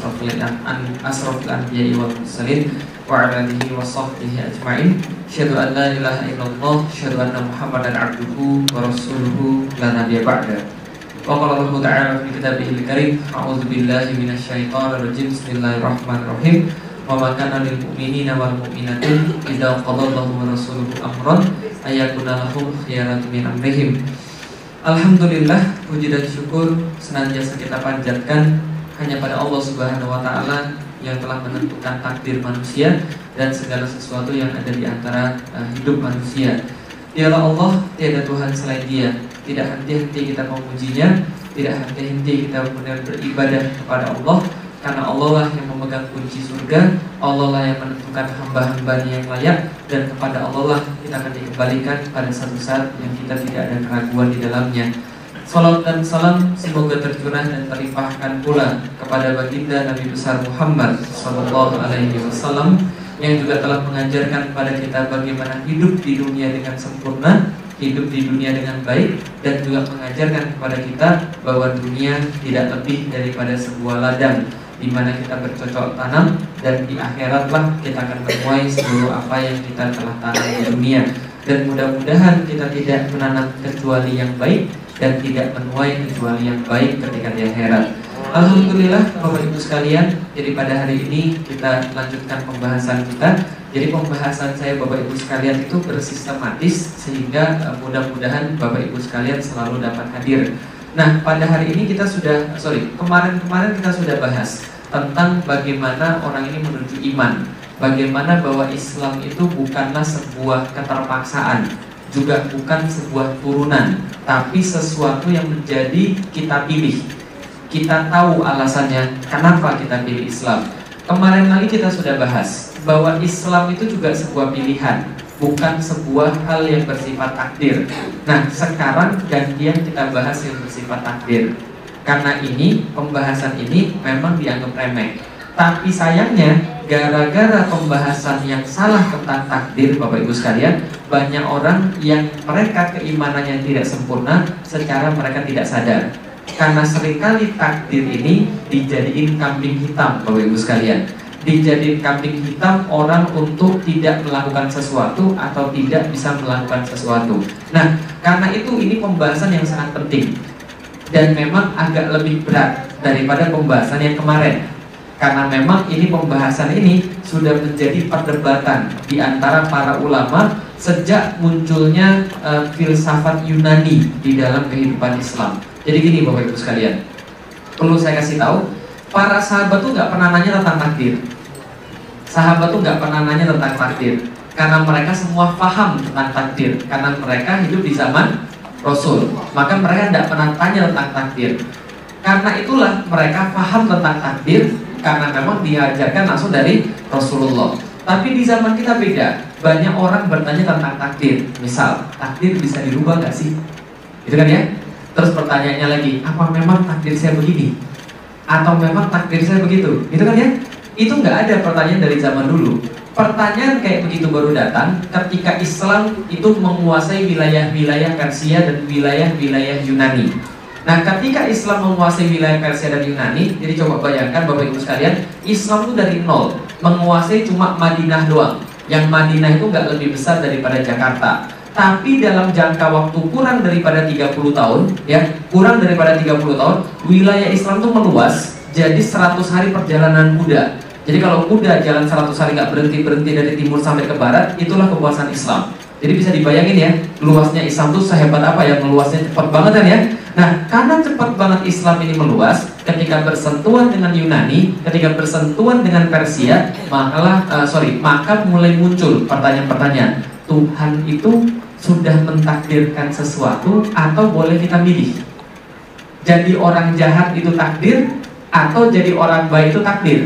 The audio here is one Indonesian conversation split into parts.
Asrafil asrafil anbiya'i wal mursalin Wa alihi wa sahbihi ajma'in. Asyhadu an la ilaha illallah Asyhadu anna muhammadan abduhu wa rasuluhu La nabiya ba'da. Wa qala Allah ta'ala fi karim A'udzu billahi minasyaitonir rajim Bismillahirrahmanirrahim. Wa ma kana lil mu'minina wal mu'minatin idza wa rasuluhu Alhamdulillah puji dan syukur senantiasa kita panjatkan hanya pada Allah Subhanahu wa taala yang telah menentukan takdir manusia dan segala sesuatu yang ada di antara uh, hidup manusia. Dialah Allah, tiada Tuhan selain Dia. Tidak henti-henti kita memujinya, tidak henti-henti kita benar beribadah kepada Allah karena Allah lah yang memegang kunci surga Allah lah yang menentukan hamba-hambanya yang layak Dan kepada Allah lah kita akan dikembalikan pada satu saat yang kita tidak ada keraguan di dalamnya Salam dan salam semoga tercurah dan terlimpahkan pula kepada baginda Nabi besar Muhammad Sallallahu Alaihi Wasallam yang juga telah mengajarkan kepada kita bagaimana hidup di dunia dengan sempurna, hidup di dunia dengan baik, dan juga mengajarkan kepada kita bahwa dunia tidak lebih daripada sebuah ladang di mana kita bercocok tanam dan di akhiratlah kita akan menuai seluruh apa yang kita telah tanam di dunia. Dan mudah-mudahan kita tidak menanam kecuali yang baik dan tidak menuai kecuali yang baik ketika di akhirat. Alhamdulillah Bapak Ibu sekalian, jadi pada hari ini kita lanjutkan pembahasan kita. Jadi pembahasan saya Bapak Ibu sekalian itu bersistematis sehingga eh, mudah-mudahan Bapak Ibu sekalian selalu dapat hadir. Nah, pada hari ini kita sudah sorry kemarin-kemarin kita sudah bahas tentang bagaimana orang ini menuju iman, bagaimana bahwa Islam itu bukanlah sebuah keterpaksaan, juga bukan sebuah turunan, tapi sesuatu yang menjadi kita pilih. Kita tahu alasannya kenapa kita pilih Islam. Kemarin lagi kita sudah bahas bahwa Islam itu juga sebuah pilihan, bukan sebuah hal yang bersifat takdir. Nah, sekarang gantian kita bahas yang bersifat takdir. Karena ini pembahasan ini memang dianggap remeh. Tapi sayangnya gara-gara pembahasan yang salah tentang takdir Bapak Ibu sekalian, banyak orang yang mereka keimanannya tidak sempurna secara mereka tidak sadar. Karena sering kali takdir ini dijadiin kambing hitam Bapak Ibu sekalian dijadiin kambing hitam orang untuk tidak melakukan sesuatu atau tidak bisa melakukan sesuatu. Nah, karena itu ini pembahasan yang sangat penting dan memang agak lebih berat daripada pembahasan yang kemarin karena memang ini pembahasan ini sudah menjadi perdebatan di antara para ulama sejak munculnya uh, filsafat Yunani di dalam kehidupan Islam. Jadi gini Bapak Ibu sekalian, perlu saya kasih tahu, para sahabat tuh nggak pernah nanya tentang takdir. Sahabat tuh nggak pernah nanya tentang takdir, karena mereka semua paham tentang takdir, karena mereka hidup di zaman Rasul. Maka mereka tidak pernah tanya tentang takdir. Karena itulah mereka paham tentang takdir karena memang diajarkan langsung dari Rasulullah. Tapi di zaman kita beda. Banyak orang bertanya tentang takdir. Misal, takdir bisa dirubah nggak sih? Itu kan ya? Terus pertanyaannya lagi, apa memang takdir saya begini? Atau memang takdir saya begitu? Itu kan ya? Itu nggak ada pertanyaan dari zaman dulu. Pertanyaan kayak begitu baru datang ketika Islam itu menguasai wilayah-wilayah Persia dan wilayah-wilayah Yunani. Nah, ketika Islam menguasai wilayah Persia dan Yunani, jadi coba bayangkan Bapak Ibu sekalian, Islam itu dari nol, menguasai cuma Madinah doang. Yang Madinah itu nggak lebih besar daripada Jakarta. Tapi dalam jangka waktu kurang daripada 30 tahun, ya, kurang daripada 30 tahun, wilayah Islam itu meluas jadi 100 hari perjalanan kuda jadi kalau kuda jalan 100 hari nggak berhenti berhenti dari timur sampai ke barat, itulah kekuasaan Islam. Jadi bisa dibayangin ya, luasnya Islam itu sehebat apa ya, meluasnya cepat banget kan ya. Nah, karena cepat banget Islam ini meluas, ketika bersentuhan dengan Yunani, ketika bersentuhan dengan Persia, makalah uh, sorry, maka mulai muncul pertanyaan-pertanyaan. Tuhan itu sudah mentakdirkan sesuatu atau boleh kita pilih? Jadi orang jahat itu takdir atau jadi orang baik itu takdir?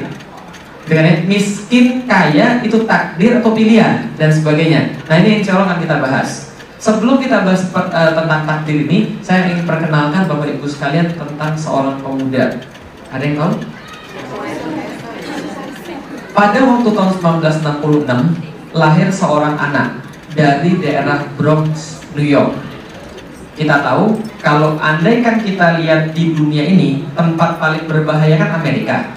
Dengan miskin kaya itu takdir atau pilihan dan sebagainya. Nah ini insya Allah akan kita bahas. Sebelum kita bahas uh, tentang takdir ini, saya ingin perkenalkan Bapak Ibu sekalian tentang seorang pemuda. Ada yang tahu? Pada waktu tahun 1966 lahir seorang anak dari daerah Bronx, New York. Kita tahu kalau andaikan kita lihat di dunia ini tempat paling berbahaya kan Amerika.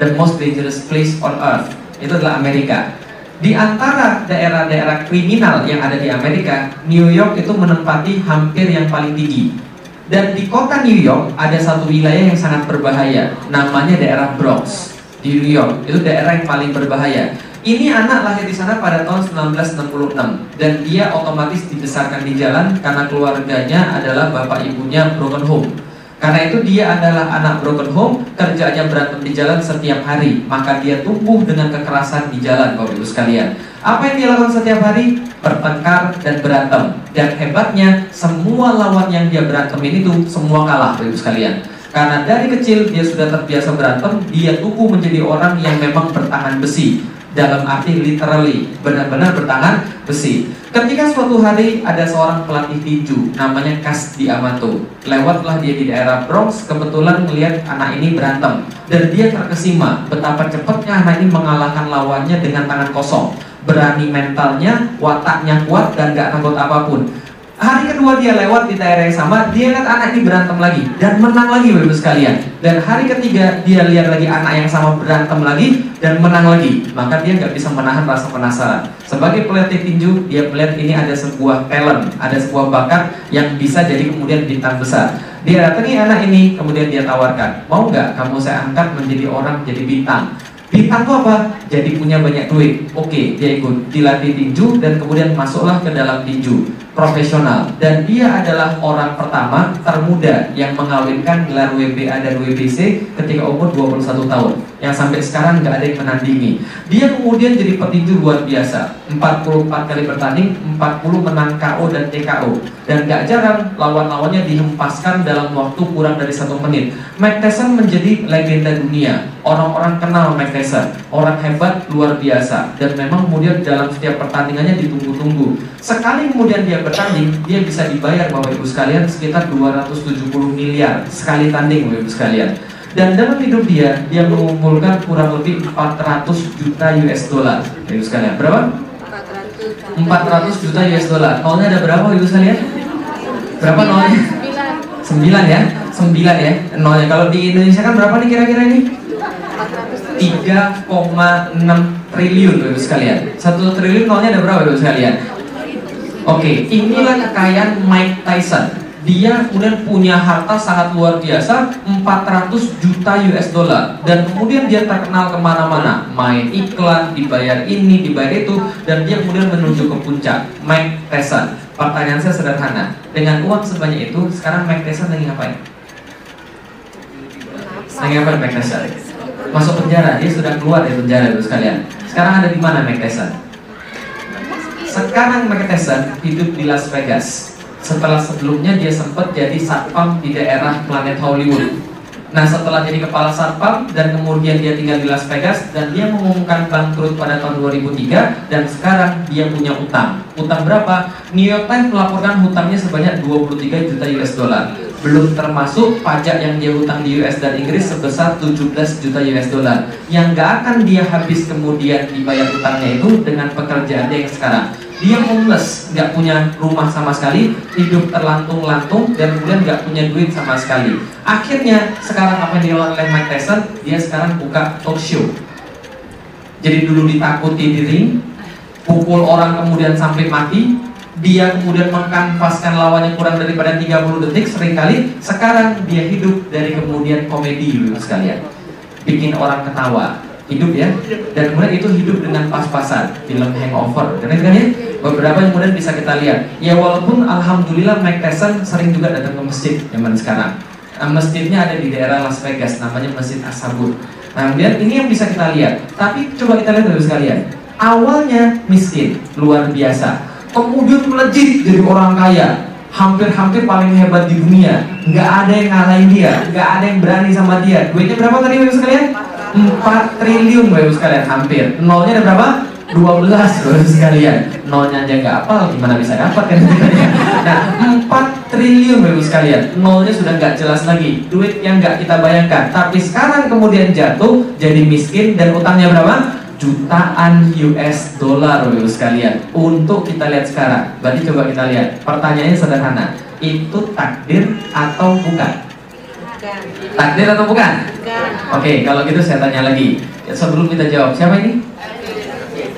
The most dangerous place on earth itu adalah Amerika. Di antara daerah-daerah kriminal yang ada di Amerika, New York itu menempati hampir yang paling tinggi. Dan di kota New York ada satu wilayah yang sangat berbahaya, namanya daerah Bronx di New York. Itu daerah yang paling berbahaya. Ini anak lahir di sana pada tahun 1966 dan dia otomatis dibesarkan di jalan karena keluarganya adalah bapak ibunya broken home. Karena itu dia adalah anak broken home, kerjanya berantem di jalan setiap hari, maka dia tumbuh dengan kekerasan di jalan, Bapak Ibu sekalian. Apa yang dia lakukan setiap hari? Bertengkar dan berantem. Dan hebatnya, semua lawan yang dia berantem ini tuh semua kalah, Bapak Ibu sekalian. Karena dari kecil dia sudah terbiasa berantem, dia tumbuh menjadi orang yang memang bertangan besi dalam arti literally benar-benar bertangan besi. Ketika suatu hari ada seorang pelatih tinju namanya Kasdi Amato, lewatlah dia di daerah Bronx, kebetulan melihat anak ini berantem dan dia terkesima betapa cepatnya anak ini mengalahkan lawannya dengan tangan kosong. Berani mentalnya, wataknya kuat dan gak takut apa pun. Hari kedua dia lewat di daerah yang sama, dia lihat anak ini berantem lagi dan menang lagi Bapak sekalian. Dan hari ketiga dia lihat lagi anak yang sama berantem lagi dan menang lagi. Maka dia nggak bisa menahan rasa penasaran. Sebagai pelatih tinju, dia melihat ini ada sebuah talent, ada sebuah bakat yang bisa jadi kemudian bintang besar. Dia datangi anak ini, kemudian dia tawarkan, mau nggak kamu saya angkat menjadi orang jadi bintang? Bintang itu apa? Jadi punya banyak duit. Oke, dia ikut dilatih tinju dan kemudian masuklah ke dalam tinju profesional. Dan dia adalah orang pertama termuda yang mengawinkan gelar WBA dan WBC ketika umur 21 tahun. Yang sampai sekarang nggak ada yang menandingi. Dia kemudian jadi petinju luar biasa. 44 kali bertanding, 40 menang KO dan TKO. Dan gak jarang lawan-lawannya dihempaskan dalam waktu kurang dari satu menit. Mike Tyson menjadi legenda dunia. Orang-orang kenal Mike Tyson, orang hebat luar biasa. Dan memang kemudian dalam setiap pertandingannya ditunggu-tunggu. Sekali kemudian dia bertanding, dia bisa dibayar Bapak Ibu sekalian sekitar 270 miliar sekali tanding Bapak Ibu sekalian. Dan dalam hidup dia, dia mengumpulkan kurang lebih 400 juta US dollar. Ibu sekalian, berapa? 400 juta US dollar. Nolnya ada berapa ibu sekalian? Berapa nolnya? 9 ya? 9 ya nolnya. Kalau di Indonesia kan berapa nih kira-kira ini? 3,6 triliun ibu sekalian. Satu triliun nolnya ada berapa ibu sekalian? Oke, inilah kekayaan Mike Tyson. Dia kemudian punya harta sangat luar biasa 400 juta US dollar. Dan kemudian dia terkenal ke mana-mana. Main iklan dibayar ini dibayar itu dan dia kemudian menuju ke puncak. Mike Tyson. Pertanyaan saya sederhana. Dengan uang sebanyak itu sekarang Mike Tyson lagi ngapain? lagi ngapain Mike Tyson? masuk penjara. Dia sudah keluar dari penjara itu sekalian. Sekarang ada di mana Mike Tyson? Sekarang Mike Tyson hidup di Las Vegas setelah sebelumnya dia sempat jadi satpam di daerah planet Hollywood. Nah setelah jadi kepala satpam dan kemudian dia tinggal di Las Vegas dan dia mengumumkan bangkrut pada tahun 2003 dan sekarang dia punya utang. Utang berapa? New York Times melaporkan hutangnya sebanyak 23 juta US dollar. Belum termasuk pajak yang dia hutang di US dan Inggris sebesar 17 juta US dollar. Yang gak akan dia habis kemudian dibayar utangnya itu dengan pekerjaannya yang sekarang dia homeless, nggak punya rumah sama sekali, hidup terlantung-lantung dan kemudian nggak punya duit sama sekali. Akhirnya sekarang apa yang dilakukan oleh Mike Tyson? Dia sekarang buka talk show. Jadi dulu ditakuti di ring, pukul orang kemudian sampai mati, dia kemudian mengkanvaskan lawannya kurang daripada 30 detik sering kali, sekarang dia hidup dari kemudian komedi sekalian. Bikin orang ketawa, hidup ya. Dan kemudian itu hidup dengan pas-pasan film hangover. Dan kan ya beberapa yang kemudian bisa kita lihat. Ya walaupun alhamdulillah Mike Tyson sering juga datang ke masjid zaman sekarang. Nah, masjidnya ada di daerah Las Vegas namanya Masjid Asabur nah kemudian ini yang bisa kita lihat. Tapi coba kita lihat dulu sekalian. Awalnya miskin luar biasa. Kemudian melejit jadi orang kaya. Hampir-hampir paling hebat di dunia. Nggak ada yang ngalahin dia nggak ada yang berani sama dia. Duitnya berapa tadi sekalian 4 triliun Bapak sekalian hampir. Nolnya ada berapa? 12 Bapak sekalian. Nolnya aja nggak apa gimana bisa dapat kan? Nah 4 triliun Bapak sekalian. Nolnya sudah nggak jelas lagi. Duit yang nggak kita bayangkan. Tapi sekarang kemudian jatuh jadi miskin dan utangnya berapa? jutaan US dollar Bapak sekalian. Untuk kita lihat sekarang. Berarti coba kita lihat. Pertanyaannya sederhana. Itu takdir atau bukan? Bukan. Takdir atau bukan? Bukan. Oke, kalau gitu saya tanya lagi. Sebelum kita jawab, siapa ini?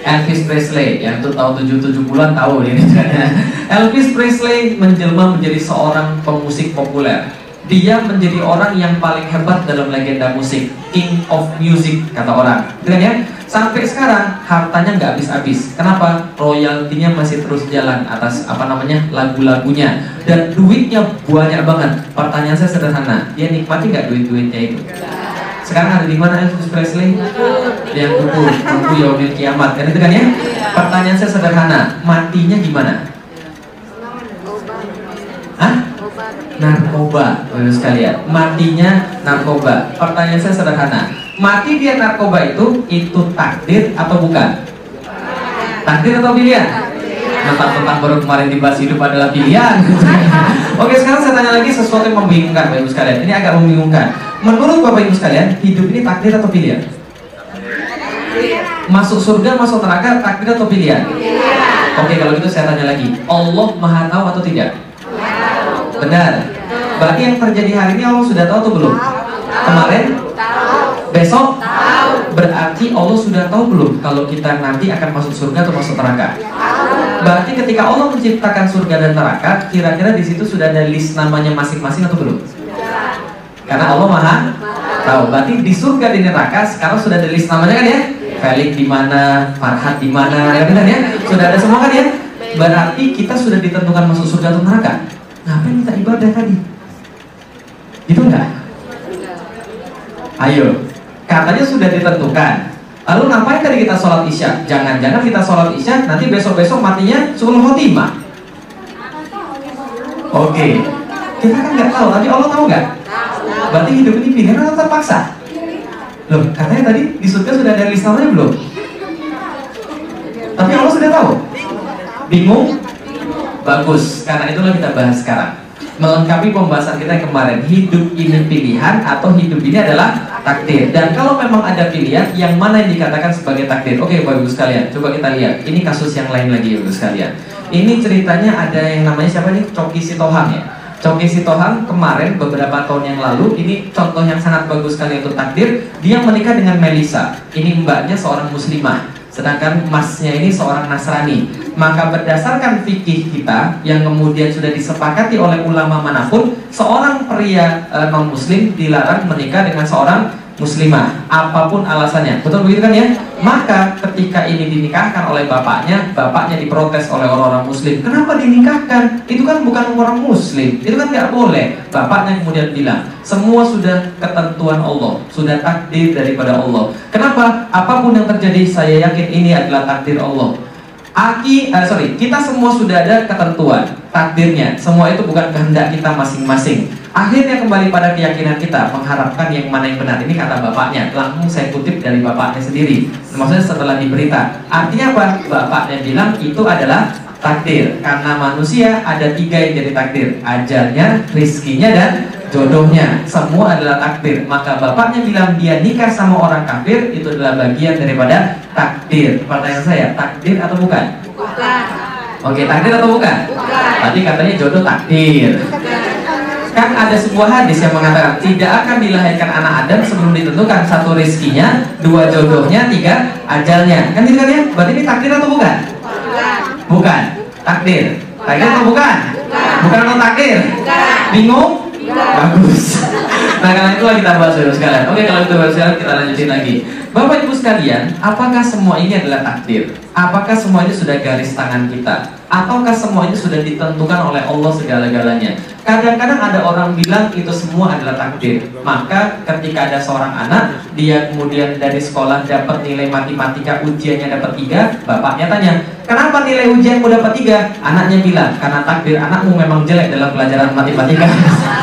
Elvis Presley yang tuh tahu 77 bulan tahu ini. Elvis Presley menjelma menjadi seorang pemusik populer. Dia menjadi orang yang paling hebat dalam legenda musik, King of Music kata orang. Dengan ya, sampai sekarang hartanya nggak habis-habis. Kenapa? Royaltinya masih terus jalan atas apa namanya lagu-lagunya dan duitnya banyak banget. Pertanyaan saya sederhana, dia nikmati nggak duit-duitnya itu? Sekarang ada di mana Elvis Presley? Yang kubur, tunggu yaumil kiamat kan itu kan ya? Pertanyaan saya sederhana, matinya gimana? Hah? Narkoba, baru sekalian. Matinya narkoba. Pertanyaan saya sederhana, mati dia narkoba itu itu takdir atau bukan? Takdir atau pilihan? Tentang-tentang baru kemarin dibahas hidup adalah pilihan. Oke, sekarang saya tanya lagi sesuatu yang membingungkan Bapak Ibu sekalian. Ini agak membingungkan. Menurut Bapak Ibu sekalian, hidup ini takdir atau pilihan? Masuk surga, masuk neraka, takdir atau pilihan? Oke, kalau gitu saya tanya lagi. Allah Maha tahu atau tidak? Benar. Berarti yang terjadi hari ini Allah sudah tahu atau belum? Kemarin? Besok? Berarti Allah sudah tahu belum kalau kita nanti akan masuk surga atau masuk neraka? Berarti ketika Allah menciptakan surga dan neraka, kira-kira di situ sudah ada list namanya masing-masing atau belum? Karena Allah Maha tahu. Berarti di surga di neraka sekarang sudah ada list namanya kan ya? Felix di mana, Farhat di mana, ya benar ya? Sudah ada semua kan ya? Berarti kita sudah ditentukan masuk surga atau neraka. Ngapain kita ibadah tadi? Itu enggak? Ayo, katanya sudah ditentukan. Lalu ngapain tadi kita sholat isya? Jangan-jangan kita sholat isya nanti besok-besok matinya suul khotimah. Oke, kita kan nggak tahu, tapi Allah tahu nggak? Berarti hidup ini pilihan atau terpaksa? Loh, katanya tadi di surga sudah ada list namanya belum? Tapi Allah sudah tahu. Bingung? Bagus, karena itulah kita bahas sekarang. Melengkapi pembahasan kita kemarin, hidup ini pilihan atau hidup ini adalah takdir. Dan kalau memang ada pilihan, yang mana yang dikatakan sebagai takdir? Oke, Bapak Ibu sekalian, coba kita lihat. Ini kasus yang lain lagi, Ibu sekalian. Ini ceritanya ada yang namanya siapa nih? Coki Sitohang ya. Coki Sitohang kemarin beberapa tahun yang lalu ini contoh yang sangat bagus sekali untuk takdir. Dia menikah dengan Melisa. Ini mbaknya seorang muslimah, sedangkan masnya ini seorang Nasrani. Maka berdasarkan fikih kita yang kemudian sudah disepakati oleh ulama mana pun, seorang pria e, non muslim dilarang menikah dengan seorang muslimah apa pun alasannya. Betul begitu kan ya? Maka ketika ini dinikahkan oleh bapaknya bapaknya diprotes oleh orang-orang muslim. Kenapa dinikahkan? Itu kan bukan orang muslim. Itu kan nggak boleh. Bapaknya kemudian bilang semua sudah ketentuan Allah sudah takdir daripada Allah. Kenapa? Apa pun yang terjadi saya yakin ini adalah takdir Allah Aki, uh, sorry, kita semua sudah ada ketentuan takdirnya. Semua itu bukan kehendak kita masing-masing. Akhirnya kembali pada keyakinan kita mengharapkan yang mana yang benar. Ini kata bapaknya. Langsung saya kutip dari bapaknya sendiri. Maksudnya setelah diberita. Artinya apa? Bapaknya bilang itu adalah takdir. Karena manusia ada tiga yang jadi takdir. Ajalnya, rizkinya, dan jodohnya. Semua adalah takdir. Maka bapaknya bilang dia nikah sama orang kafir itu adalah bagian daripada takdir. Pertanyaan saya, takdir atau bukan? Bukan. Oke, takdir atau bukan? Bukan. Tadi katanya jodoh takdir. Kan ada sebuah hadis yang mengatakan tidak akan dilahirkan anak Adam sebelum ditentukan satu rizkinya, dua jodohnya, tiga ajalnya. Kan gitu kan ya? Berarti ini takdir atau bukan? Bukan. Bukan. Takdir. Takdir atau bukan? Bukan. Bukan atau takdir? Bukan. Bingung? Bagus. Nah karena itulah kita bahas dulu sekalian. Oke kalau itu bahas sekalian kita lanjutin lagi. Bapak ibu sekalian, apakah semua ini adalah takdir? Apakah semua ini sudah garis tangan kita? Ataukah semua ini sudah ditentukan oleh Allah segala-galanya? Kadang-kadang ada orang bilang itu semua adalah takdir. Maka ketika ada seorang anak, dia kemudian dari sekolah dapat nilai matematika ujiannya dapat tiga, bapaknya tanya, kenapa nilai ujianmu dapat tiga? Anaknya bilang, karena takdir anakmu memang jelek dalam pelajaran matematika.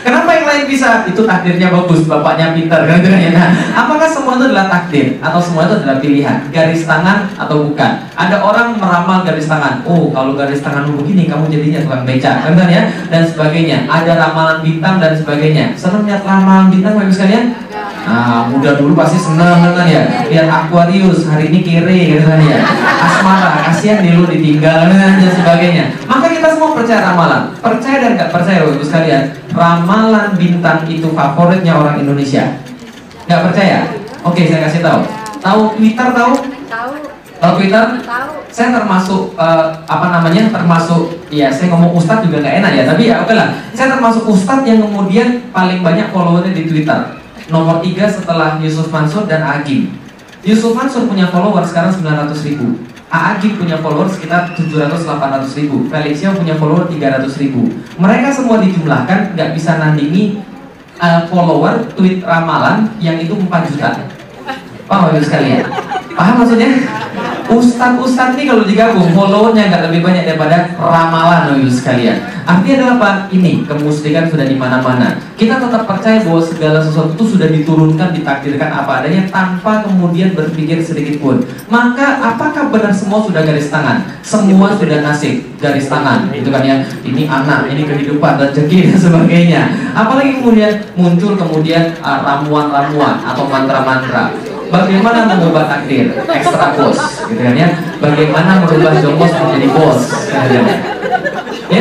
Kenapa yang lain bisa? Itu takdirnya bagus, bapaknya pintar kan gitu ya. Nah, apakah semua itu adalah takdir atau semua itu adalah pilihan? Garis tangan atau bukan? Ada orang meramal garis tangan. Oh, kalau garis tanganmu begini kamu jadinya tukang beca, kan ya? Dan sebagainya. Ada ramalan bintang dan sebagainya. Senang ramalan bintang Bapak sekalian? Nah, muda dulu pasti senang kan ya. Lihat Aquarius hari ini kiri gitu kan ya. Asmara, kasihan dulu ditinggal dan sebagainya. Maka kita semua percaya ramalan? Percaya dan nggak percaya Bapak Ibu sekalian Ramalan bintang itu favoritnya orang Indonesia Nggak percaya? Oke saya kasih tahu Tahu Twitter tahu? Tahu. Tahu Twitter? Tahu. Saya termasuk eh, apa namanya? Termasuk ya saya ngomong ustadz juga nggak enak ya. Tapi ya oke lah. Saya termasuk ustadz yang kemudian paling banyak followernya di Twitter. Nomor tiga setelah Yusuf Mansur dan Agim. Yusuf Mansur punya follower sekarang 900 ribu. Agim punya follower sekitar 700-800 ribu. Felix Yao punya follower 300 ribu. Mereka semua dijumlahkan nggak bisa nandingi eh, follower tweet ramalan yang itu 4 juta. Paham Bapak Ibu sekalian? Paham maksudnya? Ustadz-ustadz ini kalau digabung followernya nggak lebih banyak daripada ramalan Ibu sekalian. Artinya adalah apa? Ini kemusrikan sudah di mana-mana. Kita tetap percaya bahwa segala sesuatu itu sudah diturunkan, ditakdirkan apa adanya tanpa kemudian berpikir sedikit pun. Maka apakah benar semua sudah garis tangan? Semua sudah nasib garis tangan, gitu kan ya? Ini anak, ini kehidupan, rezeki dan sebagainya. Apalagi kemudian muncul kemudian uh, ramuan-ramuan atau mantra-mantra. Bagaimana mengubah takdir? Ekstra bos, gitu kan ya? Bagaimana merubah jongos menjadi bos? kan ya?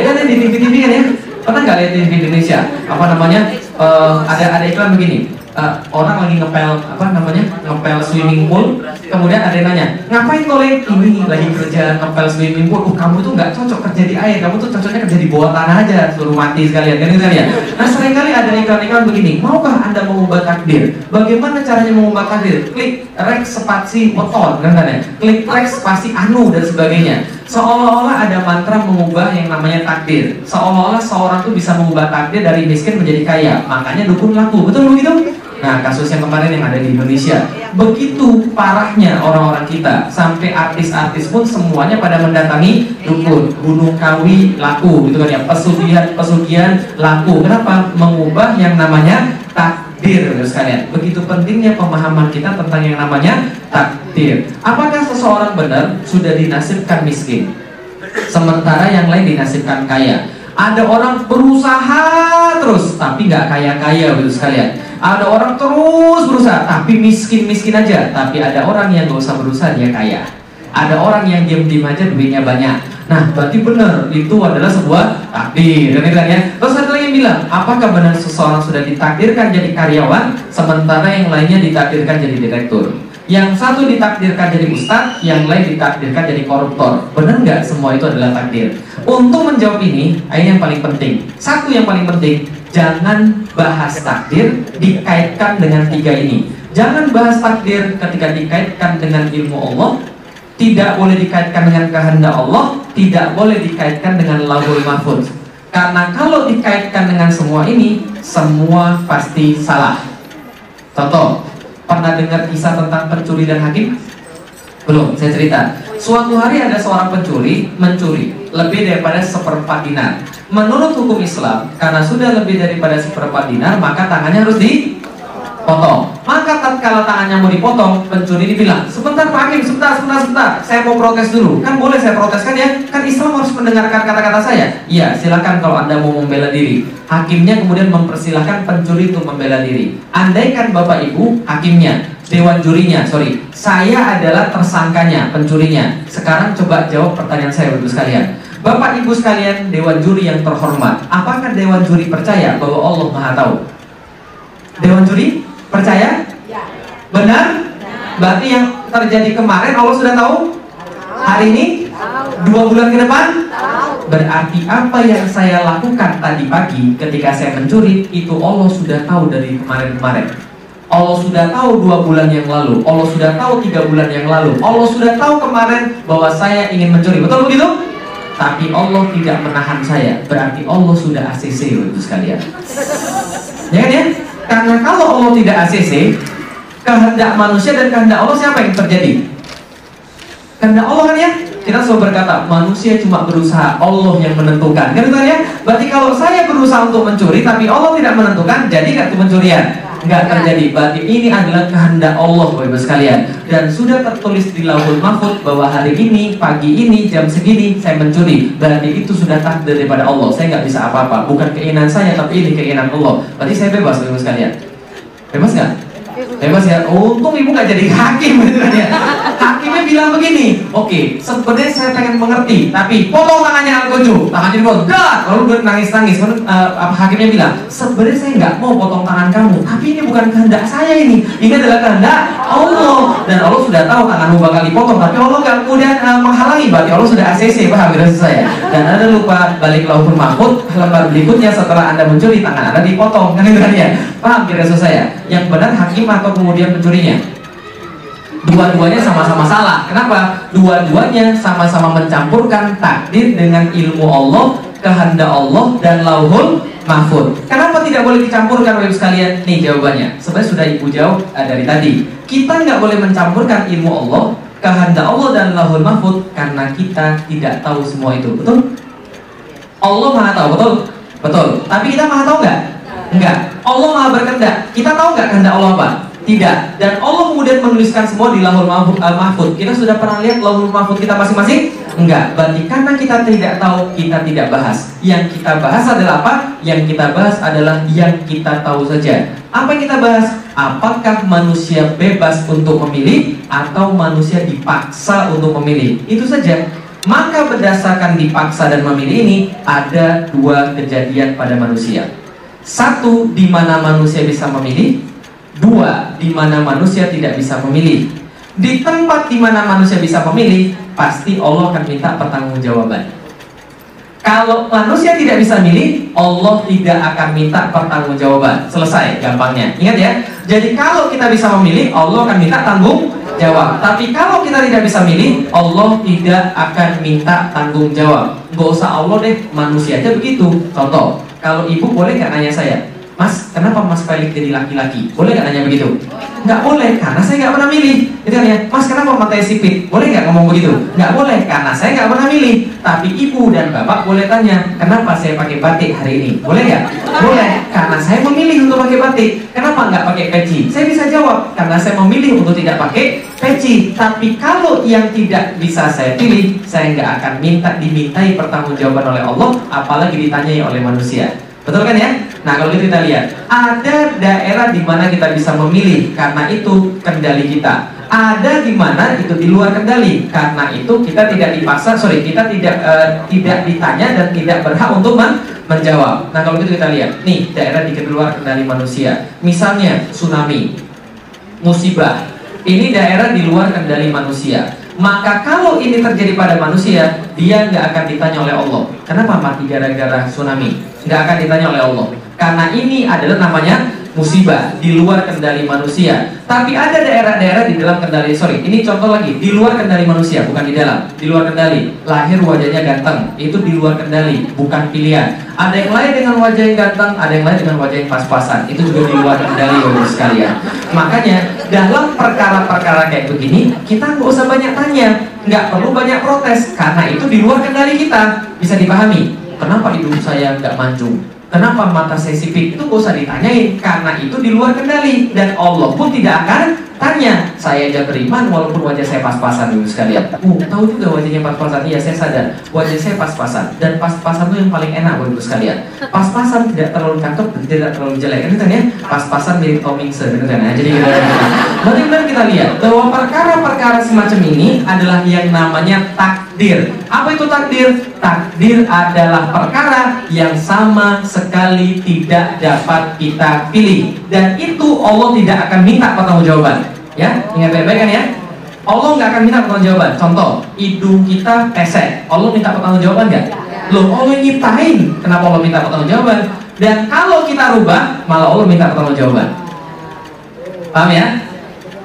Kan ya di TV-TV kan ya? Pernah nggak lihat di TV Indonesia? Apa namanya? Eh, ada ada iklan begini. Eh, orang lagi ngepel apa namanya? Ngepel swimming pool. Kemudian ada yang nanya, ngapain Leng? Ini lagi kerja ngepel swimming pool. Oh, kamu tuh nggak cocok kerja di air. Kamu tuh cocoknya kerja di bawah tanah aja. Suruh mati sekalian kan gitu kan ya? Nah sering kali ada iklan-iklan begini. Maukah anda mengubah takdir? Bagaimana caranya mengubah takdir? Klik rek spasi weton kan kan ya? Klik rek spasi anu dan sebagainya. Seolah-olah ada mantra mengubah yang namanya takdir. Seolah-olah seorang tuh bisa mengubah takdir dari miskin menjadi kaya. Makanya dukun laku. Betul begitu? Nah, kasus yang kemarin yang ada di Indonesia. Begitu parahnya orang-orang kita sampai artis-artis pun semuanya pada mendatangi dukun. Gunung Kawi laku gitu kan ya. Pesugihan-pesugihan laku. Kenapa? Mengubah yang namanya takdir gitu sekalian. Begitu pentingnya pemahaman kita tentang yang namanya takdir. Apakah seseorang benar sudah dinasibkan miskin? Sementara yang lain dinasibkan kaya. Ada orang berusaha terus tapi nggak kaya-kaya begitu sekalian. Ada orang terus berusaha tapi miskin-miskin aja. Tapi ada orang yang nggak usah berusaha dia kaya. Ada orang yang diam-diam aja duitnya banyak. Nah, berarti benar itu adalah sebuah takdir, kan kan ya? Terus ada lagi yang bilang, apakah benar seseorang sudah ditakdirkan jadi karyawan, sementara yang lainnya ditakdirkan jadi direktur? Yang satu ditakdirkan jadi ustadz, yang lain ditakdirkan jadi koruptor. Benar nggak semua itu adalah takdir? Untuk menjawab ini, ini yang paling penting. Satu yang paling penting, jangan bahas takdir dikaitkan dengan tiga ini. Jangan bahas takdir ketika dikaitkan dengan ilmu Allah, tidak boleh dikaitkan dengan kehendak Allah, tidak boleh dikaitkan dengan lahul mahfud. Karena kalau dikaitkan dengan semua ini, semua pasti salah. Contoh, pernah dengar kisah tentang pencuri dan hakim? Belum, saya cerita. Suatu hari ada seorang pencuri mencuri lebih daripada seperempat dinar. Menurut hukum Islam, karena sudah lebih daripada seperempat dinar, maka tangannya harus dipotong. Maka tatkala tangannya mau dipotong, pencuri dibilang, sebentar Pak Hakim, sebentar, sebentar, sebentar, saya mau protes dulu. Kan boleh saya proteskan ya? Kan Islam harus mendengarkan kata-kata saya. Iya, silakan kalau anda mau membela diri. Hakimnya kemudian mempersilahkan pencuri untuk membela diri. Andaikan Bapak Ibu, hakimnya, dewan jurinya, sorry, saya adalah tersangkanya, pencurinya. Sekarang coba jawab pertanyaan saya, Bapak sekalian. Bapak Ibu sekalian, dewan juri yang terhormat, apakah dewan juri percaya bahwa Allah Maha Tahu? Dewan juri percaya? Benar? Berarti yang terjadi kemarin Allah sudah tahu? Hari ini? Dua bulan ke depan? Berarti apa yang saya lakukan tadi pagi ketika saya mencuri itu Allah sudah tahu dari kemarin-kemarin. Allah sudah tahu dua bulan yang lalu, Allah sudah tahu tiga bulan yang lalu, Allah sudah tahu kemarin bahwa saya ingin mencuri. Betul begitu? Tapi Allah tidak menahan saya. Berarti Allah sudah ACC itu sekalian. Ya kan ya? Karena kalau Allah tidak ACC, kehendak manusia dan kehendak Allah siapa yang terjadi? Kehendak Allah kan ya? Kita selalu berkata manusia cuma berusaha, Allah yang menentukan. Kan ya? Berarti kalau saya berusaha untuk mencuri tapi Allah tidak menentukan, jadi nggak itu pencurian? Nggak terjadi. Berarti ini adalah kehendak Allah Bapak sekalian. Dan sudah tertulis di Lauhul Mahfud bahwa hari ini, pagi ini, jam segini saya mencuri. Berarti itu sudah takdir daripada Allah. Saya nggak bisa apa-apa. Bukan keinginan saya tapi ini keinginan Allah. Berarti saya bebas Bapak sekalian. Bebas nggak? Bebas ya. Untung ibu nggak jadi hakim gitu ya. Hakimnya bilang begini, oke, sebenarnya saya pengen mengerti, tapi potong tangannya Algojo, tangannya dipotong, dah, lalu nangis-nangis. Uh, hakimnya bilang, sebenarnya saya nggak mau potong tangan kamu, tapi ini bukan kehendak saya ini, ini adalah kehendak Allah, dan Allah sudah tahu tanganmu bakal dipotong, tapi Allah nggak kemudian uh, menghalangi, berarti Allah sudah ACC, paham ya saya? Dan anda lupa balik lauhul mahfud, lembar berikutnya setelah anda mencuri tangan anda dipotong, kan ya? Paham kira saya? Yang benar hakim atau kemudian pencurinya? dua-duanya sama-sama salah. Kenapa? Dua-duanya sama-sama mencampurkan takdir dengan ilmu Allah, kehendak Allah dan lauhul mahfud. Kenapa tidak boleh dicampurkan oleh sekalian? Nih jawabannya. Sebenarnya sudah ibu jawab uh, dari tadi. Kita nggak boleh mencampurkan ilmu Allah, kehendak Allah dan lauhul mahfud karena kita tidak tahu semua itu. Betul? Allah maha tahu, betul? Betul. Tapi kita maha tahu nggak? Enggak. Allah maha berkehendak. Kita tahu nggak kehendak Allah apa? Tidak. Dan Allah kemudian menuliskan semua di lahul mahfud. Uh, Kita sudah pernah lihat lahul mahfud kita masing-masing? Enggak. Berarti karena kita tidak tahu, kita tidak bahas. Yang kita bahas adalah apa? Yang kita bahas adalah yang kita tahu saja. Apa yang kita bahas? Apakah manusia bebas untuk memilih atau manusia dipaksa untuk memilih? Itu saja. Maka berdasarkan dipaksa dan memilih ini ada dua kejadian pada manusia. Satu, di mana manusia bisa memilih, Dua, di mana manusia tidak bisa memilih. Di tempat di mana manusia bisa memilih, pasti Allah akan minta pertanggungjawaban. Kalau manusia tidak bisa milih, Allah tidak akan minta pertanggungjawaban. Selesai, gampangnya. Ingat ya. Jadi kalau kita bisa memilih, Allah akan minta tanggung jawab. Tapi kalau kita tidak bisa milih, Allah tidak akan minta tanggung jawab. Gak usah Allah deh, manusia aja begitu. Contoh, kalau ibu boleh nggak nanya saya, Mas, kenapa Mas Felix jadi laki-laki? Boleh nggak nanya begitu? Nggak boleh, karena saya nggak pernah milih. Itu kan ya, Mas kenapa matanya sipit? Boleh nggak ngomong begitu? Nggak boleh, karena saya nggak pernah milih. Tapi ibu dan bapak boleh tanya, kenapa saya pakai batik hari ini? Boleh nggak? Boleh, karena saya memilih untuk pakai batik. Kenapa nggak pakai peci? Saya bisa jawab, karena saya memilih untuk tidak pakai peci. Tapi kalau yang tidak bisa saya pilih, saya nggak akan minta dimintai pertanggungjawaban oleh Allah, apalagi ditanyai oleh manusia. Betul kan ya? Nah kalau gitu kita lihat Ada daerah di mana kita bisa memilih Karena itu kendali kita. Ada di mana itu di luar kendali Karena itu kita tidak dipaksa Sorry kita tidak uh, tidak ditanya Dan tidak berhak untuk men menjawab. Nah kalau gitu kita lihat. Nih daerah di luar kendali manusia. Misalnya tsunami Musibah. Ini daerah di luar kendali manusia. Maka kalau ini terjadi pada manusia, dia nggak akan ditanya oleh Allah. Kenapa? Mati gara-gara tsunami? Nggak akan ditanya oleh Allah. Karena ini adalah namanya musibah di luar kendali manusia. Tapi ada daerah-daerah di dalam kendali. Sorry, ini contoh lagi di luar kendali manusia, bukan di dalam. Di luar kendali. Lahir wajahnya ganteng, itu di luar kendali, bukan pilihan. Ada yang lain dengan wajah yang ganteng, ada yang lain dengan wajah yang pas-pasan. Itu juga di luar kendali, bapak sekalian. Makanya dalam perkara-perkara kayak begini, kita nggak usah banyak tanya, nggak perlu banyak protes, karena itu di luar kendali kita. Bisa dipahami. Kenapa hidung saya nggak mancung? Kenapa mata saya sipit? Itu gak usah ditanyain Karena itu di luar kendali Dan Allah pun tidak akan tanya Saya aja beriman walaupun wajah saya pas-pasan dulu sekalian. Uh, Tahu juga wajahnya pas-pasan. Iya saya sadar. Wajah saya pas-pasan. Dan pas-pasan itu yang paling enak buat sekalian. Pas-pasan tidak terlalu cakep tidak terlalu jelek. Kan ya? Pas-pasan mirip Tomingse gitu kan ya? Jadi kita Benar-benar kita lihat Bahwa perkara-perkara semacam ini Adalah yang namanya tak takdir. Apa itu takdir? Takdir adalah perkara yang sama sekali tidak dapat kita pilih dan itu Allah tidak akan minta pertanggungjawaban. Ya, ingat baik-baik kan ya? Allah nggak akan minta pertanggungjawaban. Contoh, hidung kita pesek. Allah minta pertanggungjawaban nggak? Loh, Allah nyiptain. Kenapa Allah minta pertanggungjawaban? Dan kalau kita rubah, malah Allah minta pertanggungjawaban. Paham ya?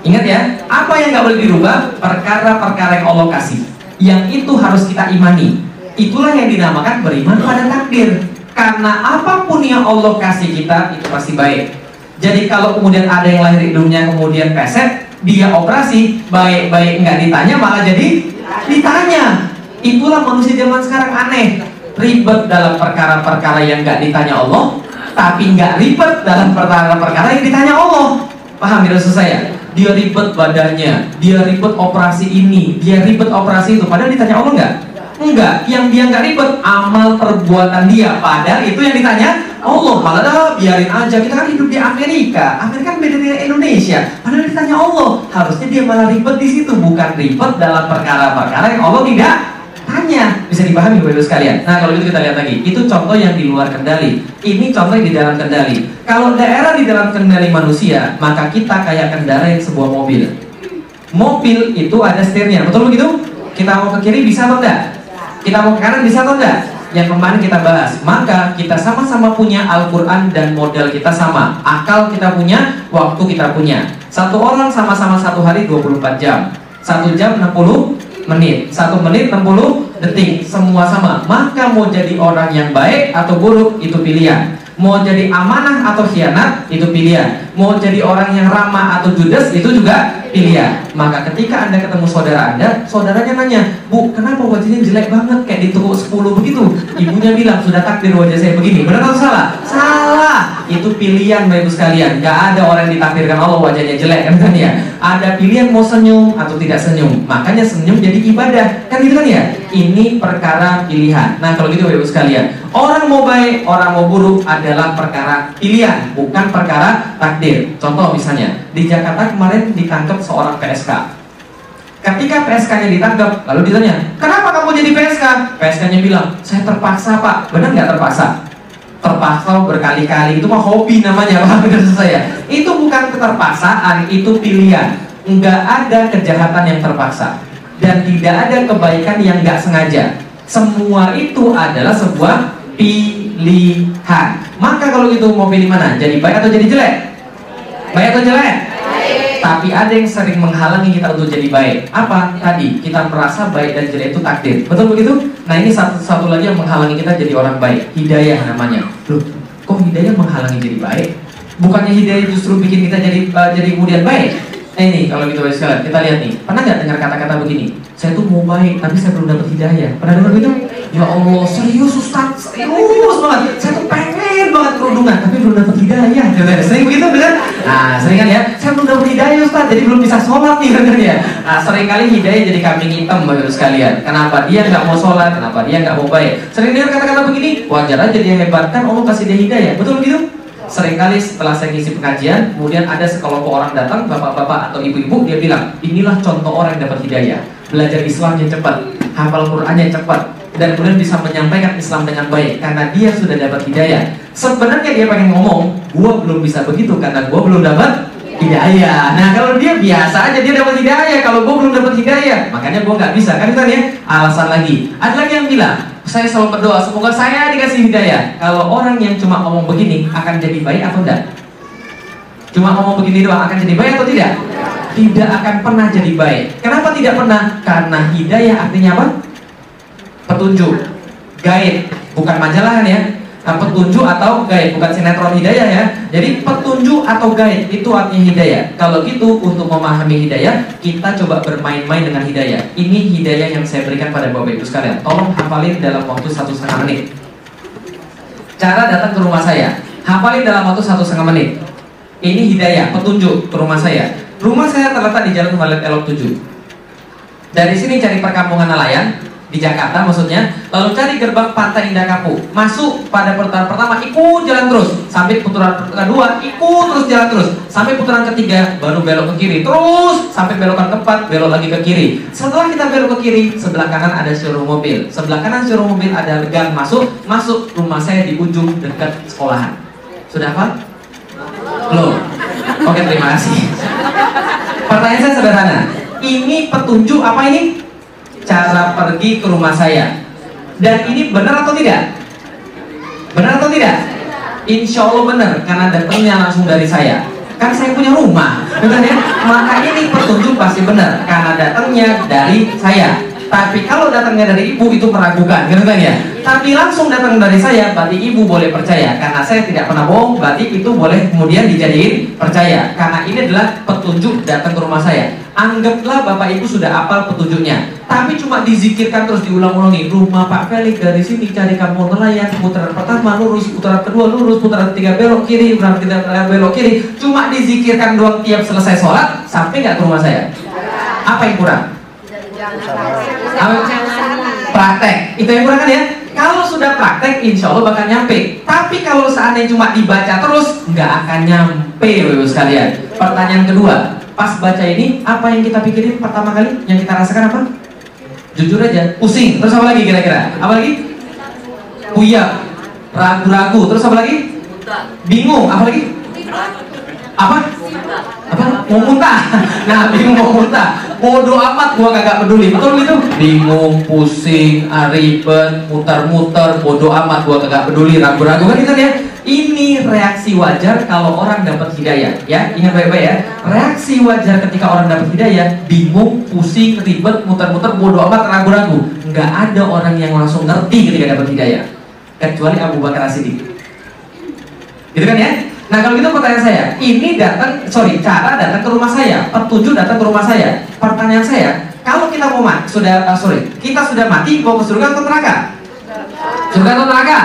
Ingat ya, apa yang nggak boleh dirubah? Perkara-perkara yang Allah kasih yang itu harus kita imani. Itulah yang dinamakan beriman pada takdir. Karena apa pun yang Allah kasih kita itu pasti baik. Jadi kalau kemudian ada yang lahir hidungnya kemudian peset, dia operasi baik-baik nggak ditanya malah jadi ditanya. Itulah manusia zaman sekarang aneh, ribet dalam perkara-perkara yang nggak ditanya Allah, tapi nggak ribet dalam perkara-perkara yang ditanya Allah. Paham ya saya? dia ribet badannya, dia ribet operasi ini, dia ribet operasi itu. Padahal ditanya Allah enggak? Enggak, yang dia enggak ribet amal perbuatan dia. Padahal itu yang ditanya Allah malah dah biarin aja. Kita kan hidup di Amerika. Amerika kan beda dengan Indonesia. Padahal ditanya Allah harusnya dia malah ribet di situ bukan ribet dalam perkara-perkara yang Allah tidak tanya. Bisa dipahami bapak ibu sekalian? Nah kalau itu kita lihat lagi. Itu contoh yang di luar kendali. Ini contoh yang di dalam kendali. Kalau daerah di dalam kendali manusia maka kita kayak kendarai sebuah mobil. Mobil itu ada setirnya. Betul begitu? Kita mau ke kiri bisa atau enggak? Kita mau ke kanan bisa atau enggak yang kemarin kita bahas. Maka kita sama-sama punya Al-Quran dan model kita sama. Akal kita punya waktu kita punya. Satu orang sama-sama satu hari 24 jam. Satu jam 60 menit. Satu menit 60 detik. Semua sama. Maka mau jadi orang yang baik atau buruk itu pilihan. Mau jadi amanah atau khianat itu pilihan mau jadi orang yang ramah atau judes itu juga pilihan. Maka ketika anda ketemu saudara anda saudaranya nanya bu kenapa wajahnya jelek banget kayak di toko 10 begitu? Ibunya bilang sudah takdir wajah saya begini. Benar atau salah? Salah. Itu pilihan bapak ibu sekalian. Gak ada orang yang ditakdirkan Allah wajahnya jelek kan kan ya. Ada pilihan mau senyum atau tidak senyum. Makanya senyum jadi ibadah. Kan gitu kan ya? Ini perkara pilihan. Nah kalau gitu bapak ibu sekalian. Orang mau baik orang mau buruk adalah perkara pilihan bukan perkara takdir contoh misalnya di Jakarta kemarin ditangkap seorang PSK. Ketika PSK-nya ditangkap, lalu ditanya, kenapa kamu jadi PSK? PSK-nya bilang, saya terpaksa pak. Benar nggak terpaksa? Terpaksa berkali-kali, itu mah hobi namanya pak. Benar saya. Itu bukan keterpaksaan, itu pilihan. Nggak ada kejahatan yang terpaksa. Dan tidak ada kebaikan yang nggak sengaja. Semua itu adalah sebuah pilihan. Maka kalau itu mau pilih mana? Jadi baik atau jadi jelek? Baik atau jelek? Tapi ada yang sering menghalangi kita untuk jadi baik. Apa? Tadi kita merasa baik dan jelek itu takdir. Betul begitu? Nah ini satu satu lagi yang menghalangi kita jadi orang baik. Hidayah namanya. Loh, kok hidayah menghalangi jadi baik? Bukannya hidayah justru bikin kita jadi uh, jadi kemudian baik? Nah ini kalau gitu baik sekalian, kita lihat nih. Pernah nggak dengar kata-kata begini? Saya tuh mau baik, tapi saya belum dapat hidayah. Pernah dengar begitu? Ya Allah, serius Ustaz, serius banget. Saya tuh pengen banget kerudungan, tapi belum dapat hidayah. Sering? Nah, sering kan ya? Saya belum dapat hidayah Ustaz, jadi belum bisa sholat nih benar ya. Nah, sering kali hidayah jadi kambing hitam bagi sekalian. Kenapa dia nggak mau sholat? Kenapa dia nggak mau baik? Sering dengar kata-kata begini? Wajar aja dia hebat kan Allah kasih dia hidayah. Betul begitu? Seringkali setelah saya ngisi pengajian, kemudian ada sekelompok orang datang, bapak-bapak atau ibu-ibu, dia bilang, inilah contoh orang yang dapat hidayah. Belajar Islamnya cepat, hafal Qurannya cepat, dan kemudian bisa menyampaikan Islam dengan baik karena dia sudah dapat hidayah. Sebenarnya dia pengen ngomong, gua belum bisa begitu karena gua belum dapat hidayah. Nah kalau dia biasa aja dia dapat hidayah, kalau gua belum dapat hidayah, makanya gua nggak bisa. Kan kan ya alasan lagi. Ada lagi yang bilang, saya selalu berdoa semoga saya dikasih hidayah. Kalau orang yang cuma ngomong begini akan jadi baik atau tidak? Cuma ngomong begini doang akan jadi baik atau tidak? Tidak akan pernah jadi baik. Kenapa tidak pernah? Karena hidayah artinya apa? Petunjuk, guide, bukan majalah kan ya? Nah, petunjuk atau guide, bukan sinetron hidayah ya. Jadi petunjuk atau guide itu artinya hidayah. Kalau gitu untuk memahami hidayah, kita coba bermain-main dengan hidayah. Ini hidayah yang saya berikan pada Bapak Ibu sekalian. Tolong hafalin dalam waktu satu setengah menit. Cara datang ke rumah saya, hafalin dalam waktu satu setengah menit. Ini hidayah, petunjuk ke rumah saya. Rumah saya terletak di Jalan Kemalet Elok 7. Dari sini cari perkampungan nelayan, di Jakarta maksudnya lalu cari gerbang pantai Indah Kapuk masuk pada putaran pertama ikut jalan terus. Sampai putaran kedua ikut terus jalan terus. Sampai putaran ketiga baru belok ke kiri. Terus sampai belokan keempat belok lagi ke kiri. Setelah kita belok ke kiri sebelah kanan ada showroom mobil. Sebelah kanan showroom mobil ada gang masuk. Masuk rumah saya di ujung dekat sekolahan. Sudah apa? belum. Oke terima kasih. Pertanyaan saya sederhana. Ini petunjuk apa ini cara pergi ke rumah saya dan ini benar atau tidak? benar atau tidak? insya Allah benar karena datangnya langsung dari saya kan saya punya rumah benar ya? maka ini petunjuk pasti benar karena datangnya dari saya tapi kalau datangnya dari ibu itu meragukan gitu kan ya? Tapi langsung datang dari saya berarti ibu boleh percaya. Karena saya tidak pernah bohong berarti itu boleh kemudian dijadiin percaya. Karena ini adalah petunjuk datang ke rumah saya. Anggaplah bapak ibu sudah apal petunjuknya. Tapi cuma dizikirkan terus diulang-ulangi. Rumah Pak Felix dari sini cari kampung nelayan putaran pertama lurus putaran kedua lurus putaran ketiga belok kiri putaran ketiga belok kiri. Cuma dizikirkan doang tiap selesai sholat sampai nggak ke rumah saya. Apa yang kurang? Apa? praktek itu yang kurang kan ya Kalau sudah praktek, insya Allah bakal nyampe. Tapi kalau seandainya cuma dibaca terus, nggak akan nyampe, ibu sekalian. Pertanyaan kedua, pas baca ini, apa yang kita pikirin pertama kali? Yang kita rasakan apa? Jujur aja, pusing. Terus apa lagi kira-kira? Apa lagi? Puyap, ragu-ragu. Terus apa lagi? Bingung. Apa lagi? Apa? Apa? Mau muntah. Nah, bingung mau muntah. Bodoh amat gua kagak peduli. Betul gitu? Bingung, pusing, ribet, muter-muter, bodoh amat gua kagak peduli, ragu-ragu kan gitu ya. Ini reaksi wajar kalau orang dapat hidayah, ya. Ingat baik-baik ya. Reaksi wajar ketika orang dapat hidayah, bingung, pusing, ribet, muter-muter, bodoh amat, ragu-ragu. Nggak ada orang yang langsung ngerti ketika dapat hidayah. Kecuali Abu Bakar As-Siddiq. Gitu kan ya? Nah kalau gitu pertanyaan saya, ini datang, sorry, cara datang ke rumah saya, petunjuk datang ke rumah saya. Pertanyaan saya, kalau kita mau mati, sudah, uh, sorry, kita sudah mati, mau ke surga atau neraka? Surga atau neraka?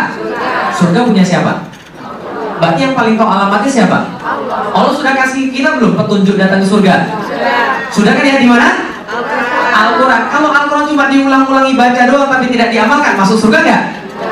Surga punya siapa? Berarti yang paling tahu alamatnya siapa? Allah sudah kasih kita belum petunjuk datang ke surga? Sudah kan ya di mana? Al-Quran. Kalau Al-Quran cuma diulang-ulangi baca doang tapi tidak diamalkan, masuk surga nggak?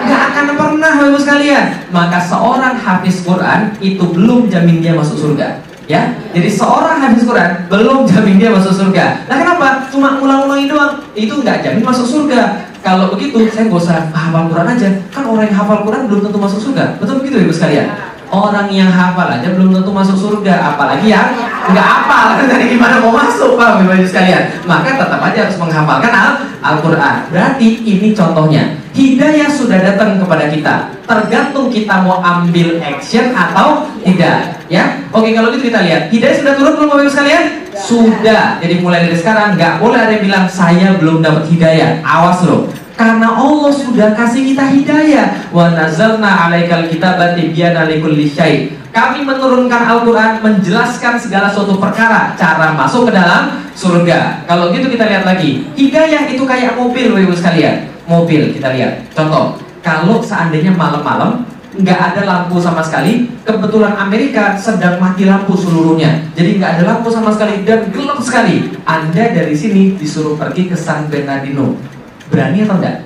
Nggak akan pernah, Bapak sekalian. Maka seorang hafiz Quran itu belum jamin dia masuk surga. Ya, jadi seorang hafiz Quran belum jamin dia masuk surga. Nah kenapa? Cuma ulang-ulangi doang, itu nggak jamin masuk surga. Kalau begitu, saya nggak usah hafal Quran aja. Kan orang yang hafal Quran belum tentu masuk surga. Betul begitu, ibu sekalian? Orang yang hafal aja belum tentu masuk surga, apalagi yang nggak hafal. Dari gimana mau masuk, Pak, ibu sekalian? Maka tetap aja harus menghafalkan Al-Quran. Berarti ini contohnya Hidayah sudah datang kepada kita. Tergantung kita mau ambil action atau tidak. Ya, oke kalau gitu kita lihat. Hidayah sudah turun belum Bapak Ibu sekalian? Sudah. Jadi mulai dari sekarang nggak boleh ada yang bilang saya belum dapat hidayah. Awas loh. Karena Allah sudah kasih kita hidayah. Wa nazalna alaikal kitabati tibyana likulli syai. Kami menurunkan Al-Quran menjelaskan segala suatu perkara Cara masuk ke dalam surga. Kalau gitu kita lihat lagi. Hidayah itu kayak mobil Ibu sekalian. Mobil kita lihat. Contoh kalau seandainya malam-malam nggak ada lampu sama sekali kebetulan Amerika sedang mati lampu seluruhnya. Jadi nggak ada lampu sama sekali dan gelap sekali. Anda dari sini disuruh pergi ke San Bernardino berani atau enggak?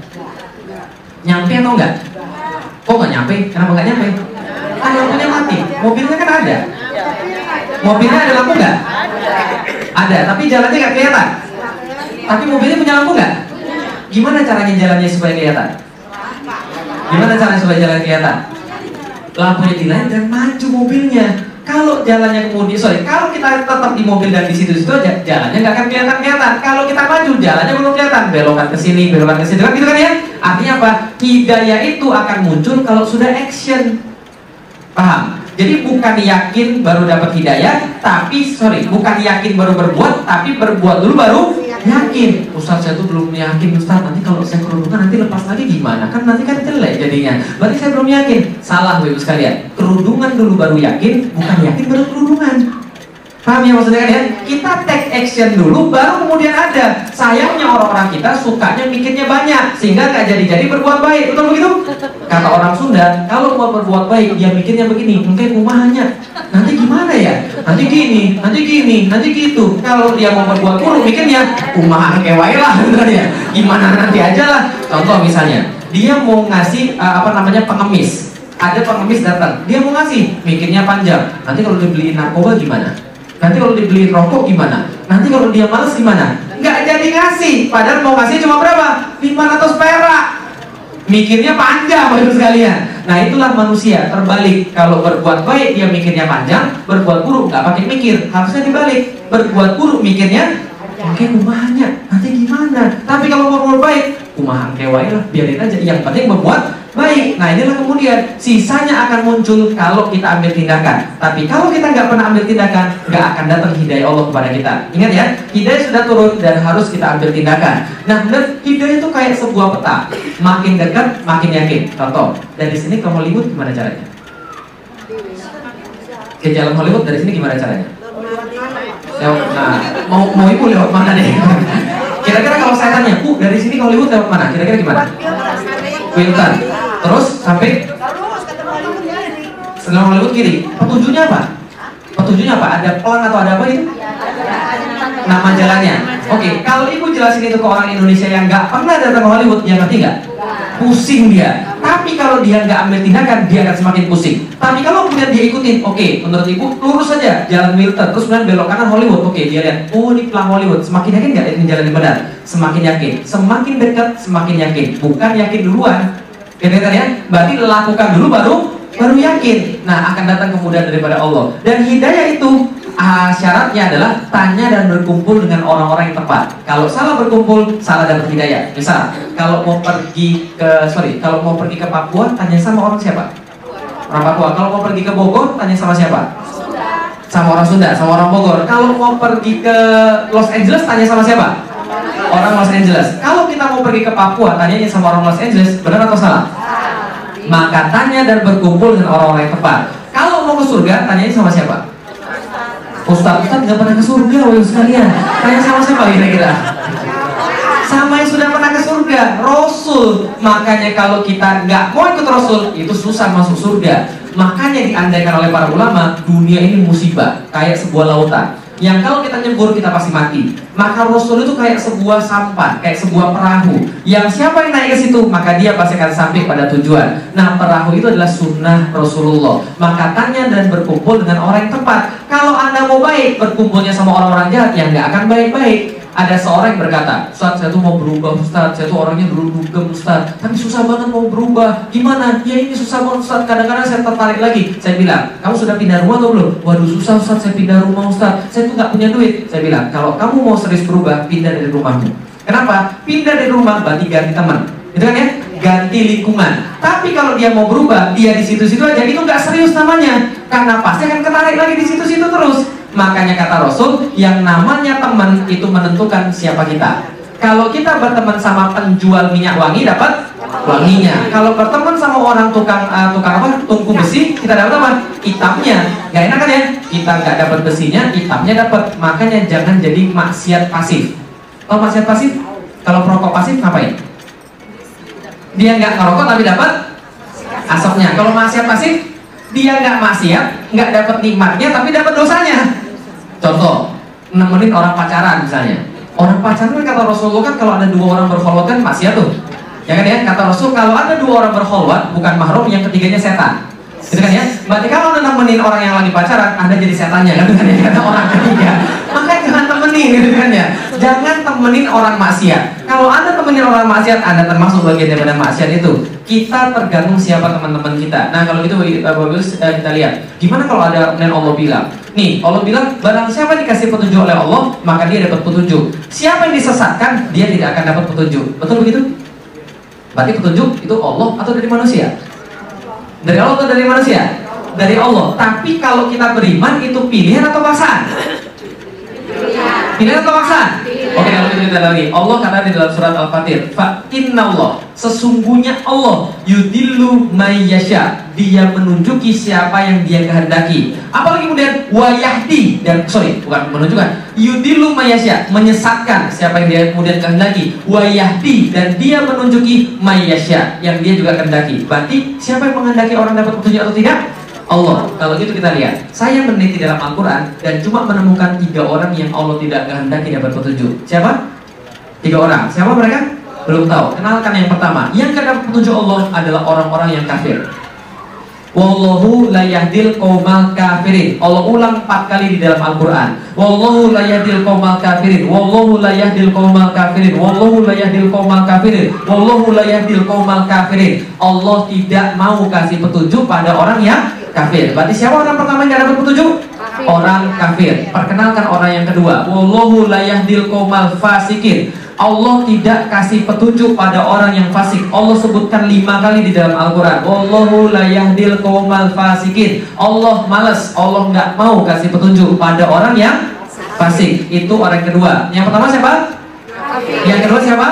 Nyampe atau enggak? Kok nggak nyampe? Kenapa nggak nyampe? Kan lampunya mati. Mobilnya kan ada. Mobilnya ada lampu nggak ada tapi jalannya nggak kelihatan. Tapi mobilnya punya lampu nggak Gimana caranya jalannya supaya kelihatan? Gimana caranya supaya jalan kelihatan? Lampunya dilain dan maju mobilnya. Kalau jalannya kemudian, sorry, kalau kita tetap di mobil dan di situ-situ aja, jalannya nggak akan kelihatan kelihatan. Kalau kita maju, jalannya belum kelihatan. Belokan ke sini, belokan ke sini, kan gitu kan ya? Artinya apa? Hidayah itu akan muncul kalau sudah action. Paham? Jadi bukan yakin baru dapat hidayah, tapi sorry, bukan yakin baru berbuat, tapi berbuat dulu baru yakin. Ustaz saya tuh belum yakin Ustaz. Nanti kalau saya kerudungan nanti lepas lagi gimana? Kan nanti kan jelek jadinya. Berarti saya belum yakin. Salah ibu sekalian. Kerudungan dulu baru yakin bukan yakin baru kerudungan Paham ya maksudnya kan ya? Kita take action dulu, baru kemudian ada. Sayangnya orang-orang kita sukanya mikirnya banyak, sehingga nggak jadi-jadi berbuat baik. Betul begitu? Kata orang Sunda, kalau mau berbuat baik, dia mikirnya begini, mungkin rumahnya. Nanti gimana ya? Nanti gini, nanti gini, nanti gitu. Kalau dia mau berbuat buruk, mikirnya rumah kewai lah, ya. Gimana nanti aja lah. Contoh misalnya, dia mau ngasih uh, apa namanya pengemis. Ada pengemis datang, dia mau ngasih, mikirnya panjang. Nanti kalau dibeliin narkoba gimana? Nanti kalau dibeli rokok gimana? Nanti kalau dia males gimana? Nggak jadi ngasih. Padahal mau ngasih cuma berapa? 500 perak. Mikirnya panjang baru sekalian. Nah itulah manusia terbalik. Kalau berbuat baik dia mikirnya panjang, berbuat buruk nggak pakai mikir. Harusnya dibalik. Berbuat buruk mikirnya Oke kumahnya, nanti gimana? Tapi kalau mau berbuat baik, kumahan kewai lah, biarin aja. Yang penting berbuat Baik, nah inilah kemudian sisanya akan muncul kalau kita ambil tindakan. Tapi kalau kita nggak pernah ambil tindakan, nggak akan datang hidayah Allah kepada kita. Ingat ya, hidayah sudah turun dan harus kita ambil tindakan. Nah, benar hidayah itu kayak sebuah peta. Makin dekat, makin yakin. Contoh, dari sini ke Hollywood gimana caranya? Ke jalan Hollywood dari sini gimana caranya? Nah, mau mau ibu lewat mana deh? Kira-kira kalau saya tanya, bu dari sini ke Hollywood lewat mana? Kira-kira gimana? Wilton. Terus sampai setelah Hollywood kiri. Petunjuknya apa? Petunjuknya apa? Ada pelang atau ada apa itu? Nama jalannya. Oke, kalau ibu jelasin itu ke orang Indonesia yang nggak pernah datang ke Hollywood, dia ngerti nggak? Pusing dia. Tapi kalau dia nggak ambil tindakan, dia akan semakin pusing. Tapi kalau kemudian dia ikutin, oke, menurut ibu lurus saja jalan Milton, terus kemudian belok kanan Hollywood, oke, dia lihat, oh ini pelang Hollywood, semakin yakin nggak ini jalan yang benar? Semakin yakin. Semakin dekat, semakin yakin. Bukan yakin duluan. Kan ya? Berarti lakukan dulu baru baru yakin. Nah, akan datang kemudian daripada Allah. Dan hidayah itu uh, syaratnya adalah tanya dan berkumpul dengan orang-orang yang tepat. Kalau salah berkumpul, salah dapat hidayah. Misal, kalau mau pergi ke sorry, kalau mau pergi ke Papua, tanya sama orang siapa? Orang Papua. Kalau mau pergi ke Bogor, tanya sama siapa? Sama orang Sunda, sama orang Bogor. Kalau mau pergi ke Los Angeles, tanya sama siapa? Orang Los Angeles. Kalau kita mau pergi ke Papua, tanyanya sama orang Los Angeles, benar atau salah? Maka tanya dan berkumpul dengan orang-orang yang tepat. Kalau mau ke surga, tanyanya sama siapa? Ustaz, Ustaz nggak pernah ke surga, woi sekalian. Tanya sama siapa kira-kira? Sama yang sudah pernah ke surga, Rasul. Makanya kalau kita nggak mau ikut Rasul, itu susah masuk surga. Makanya diandaikan oleh para ulama, dunia ini musibah, kayak sebuah lautan yang kalau kita nyebur kita pasti mati. Maka Rasul itu kayak sebuah sampah, kayak sebuah perahu. Yang siapa yang naik ke situ, maka dia pasti akan sampai pada tujuan. Nah, perahu itu adalah sunnah Rasulullah. Maka tanya dan berkumpul dengan orang yang tepat. Kalau anda mau baik, berkumpulnya sama orang-orang jahat yang nggak akan baik-baik ada seorang yang berkata, Ustaz saya tuh mau berubah Ustaz, saya tuh orangnya dulu dugem Ustaz, tapi susah banget mau berubah. Gimana? Ya ini susah banget Ustaz, kadang-kadang saya tertarik lagi. Saya bilang, kamu sudah pindah rumah atau belum? Waduh susah Ustaz, saya pindah rumah Ustaz, saya tuh nggak punya duit. Saya bilang, kalau kamu mau serius berubah, pindah dari rumahmu. Kenapa? Pindah dari rumah berarti ganti teman. Itu kan ya? Ganti lingkungan. Tapi kalau dia mau berubah, dia di situ-situ aja, itu nggak serius namanya. Karena pasti akan ketarik lagi di situ-situ terus. Makanya kata Rasul, yang namanya teman itu menentukan siapa kita. Kalau kita berteman sama penjual minyak wangi dapat wanginya. Kalau berteman sama orang tukang uh, tukang apa? Tungku besi, kita dapat apa? Hitamnya. Gak enak kan ya? Kita nggak dapat besinya, hitamnya dapat. Makanya jangan jadi maksiat pasif. Kalau maksiat pasif, kalau perokok pasif ngapain? Dia nggak ngerokok tapi dapat asapnya. Kalau maksiat pasif, dia nggak maksiat, nggak dapat nikmatnya, tapi dapat dosanya. Contoh, nemenin orang pacaran misalnya. Orang pacaran kan kata Rasulullah kan kalau ada dua orang berkholwat kan maksiat tuh. Ya kan ya, kata Rasul kalau ada dua orang berkholwat bukan mahrum yang ketiganya setan. Gitu kan ya? Berarti kalau anda nemenin orang yang lagi pacaran, anda jadi setannya kan, kan ya? Kata orang ketiga. Maka jangan temenin gitu kan ya. Jangan temenin orang maksiat. Kalau anda temenin orang maksiat, anda termasuk bagian daripada maksiat itu. Kita tergantung siapa teman-teman kita. Nah kalau gitu bagus eh, kita lihat. Gimana kalau ada dan Allah bilang, nih Allah bilang barang siapa dikasih petunjuk oleh Allah, maka dia dapat petunjuk. Siapa yang disesatkan, dia tidak akan dapat petunjuk. Betul begitu? Berarti petunjuk itu Allah atau dari manusia? Dari Allah atau dari manusia? Dari Allah. Tapi kalau kita beriman itu pilihan atau paksaan? Pilihan atau paksaan? Oke, kalau kita lagi. Allah kata di dalam surat Al-Fatir, "Fa Allah sesungguhnya Allah yudillu mayyasha dia menunjuki siapa yang dia kehendaki. Apalagi kemudian wayahdi dan sorry bukan menunjukkan. Yudillu mayyasha menyesatkan siapa yang dia kemudian kehendaki. Wayahdi dan dia menunjuki mayyasha yang dia juga kehendaki. Berarti siapa yang menghendaki orang dapat petunjuk atau tidak Allah. Kalau gitu kita lihat, saya meneliti dalam Al-Quran dan cuma menemukan tiga orang yang Allah tidak kehendaki dapat petunjuk. Siapa? Tiga orang. Siapa mereka? Belum tahu. Kenalkan yang pertama. Yang dapat petunjuk Allah adalah orang-orang yang kafir. Wallahu la yahdil qaumal kafirin. Allah ulang empat kali di dalam Al-Qur'an. Wallahu la yahdil qaumal kafirin. Wallahu la yahdil qaumal kafirin. Wallahu la yahdil qaumal kafirin. Wallahu la yahdil qaumal kafirin. Allah tidak mau kasih petunjuk pada orang yang kafir. Berarti siapa orang pertama yang dapat petunjuk? Kafir. Orang kafir. Perkenalkan orang yang kedua. Wallahu la yahdil qaumal fasikin. Allah tidak kasih petunjuk pada orang yang fasik. Allah sebutkan lima kali di dalam Al-Quran. Wallahu la yahdil qaumal fasikin. Allah malas, Allah nggak mau kasih petunjuk pada orang yang fasik. Itu orang kedua. Yang pertama siapa? Yang kedua siapa?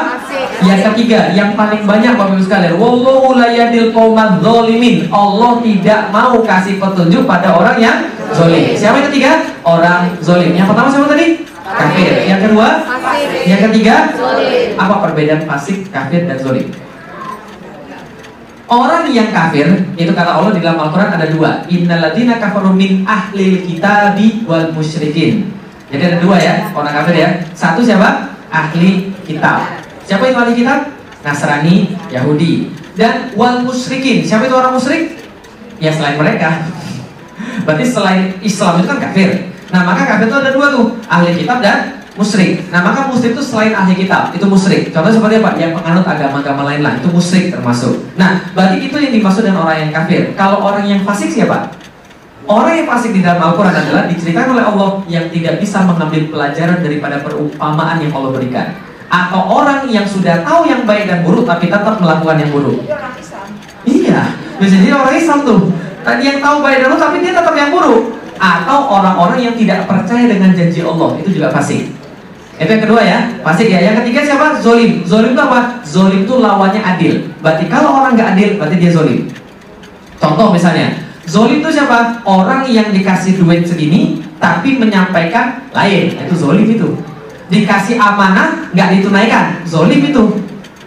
Yang ketiga, yang paling banyak Bapak Ibu sekalian, wallahu la yahdil qaumal zalimin. Allah tidak mau kasih petunjuk pada orang yang zalim. Siapa yang ketiga? Orang zalim. Yang pertama siapa tadi? Kafir. Yang kedua, yang ketiga, apa perbedaan fasik, kafir dan zolim? Orang yang kafir itu kata Allah di dalam Al-Quran ada dua. Innaladina kafaru min ahlil kitabi wal musyrikin. Jadi ada dua ya, orang kafir ya. Satu siapa? Ahli kitab. Siapa itu ahli kitab? Nasrani, Yahudi. Dan wal musyrikin. Siapa itu orang musyrik? Ya selain mereka. Berarti selain Islam itu kan kafir. Nah maka kafir itu ada dua tuh, ahli kitab dan musyrik. Nah maka musyrik itu selain ahli kitab, itu musyrik. Contohnya seperti apa? Yang penganut agama-agama lain lah, itu musyrik termasuk. Nah berarti itu yang dimaksud dengan orang yang kafir. Kalau orang yang fasik siapa? Orang yang fasik di dalam Al-Quran adalah diceritakan oleh Allah yang tidak bisa mengambil pelajaran daripada perumpamaan yang Allah berikan. Atau orang yang sudah tahu yang baik dan buruk tapi tetap melakukan yang buruk. Iya, bisa jadi orang Islam tuh. Tadi yang tahu baik dan buruk tapi dia tetap yang buruk. Atau orang-orang yang tidak percaya dengan janji Allah itu juga fasik. Itu yang kedua ya, fasik ya. Yang ketiga siapa? Zolim. Zolim itu apa? Zolim itu lawannya adil. Berarti kalau orang nggak adil, berarti dia zolim. Contoh misalnya, zolim itu siapa? Orang yang dikasih duit segini, tapi menyampaikan lain. Itu zolim itu. Dikasih amanah, nggak ditunaikan. Zolim itu.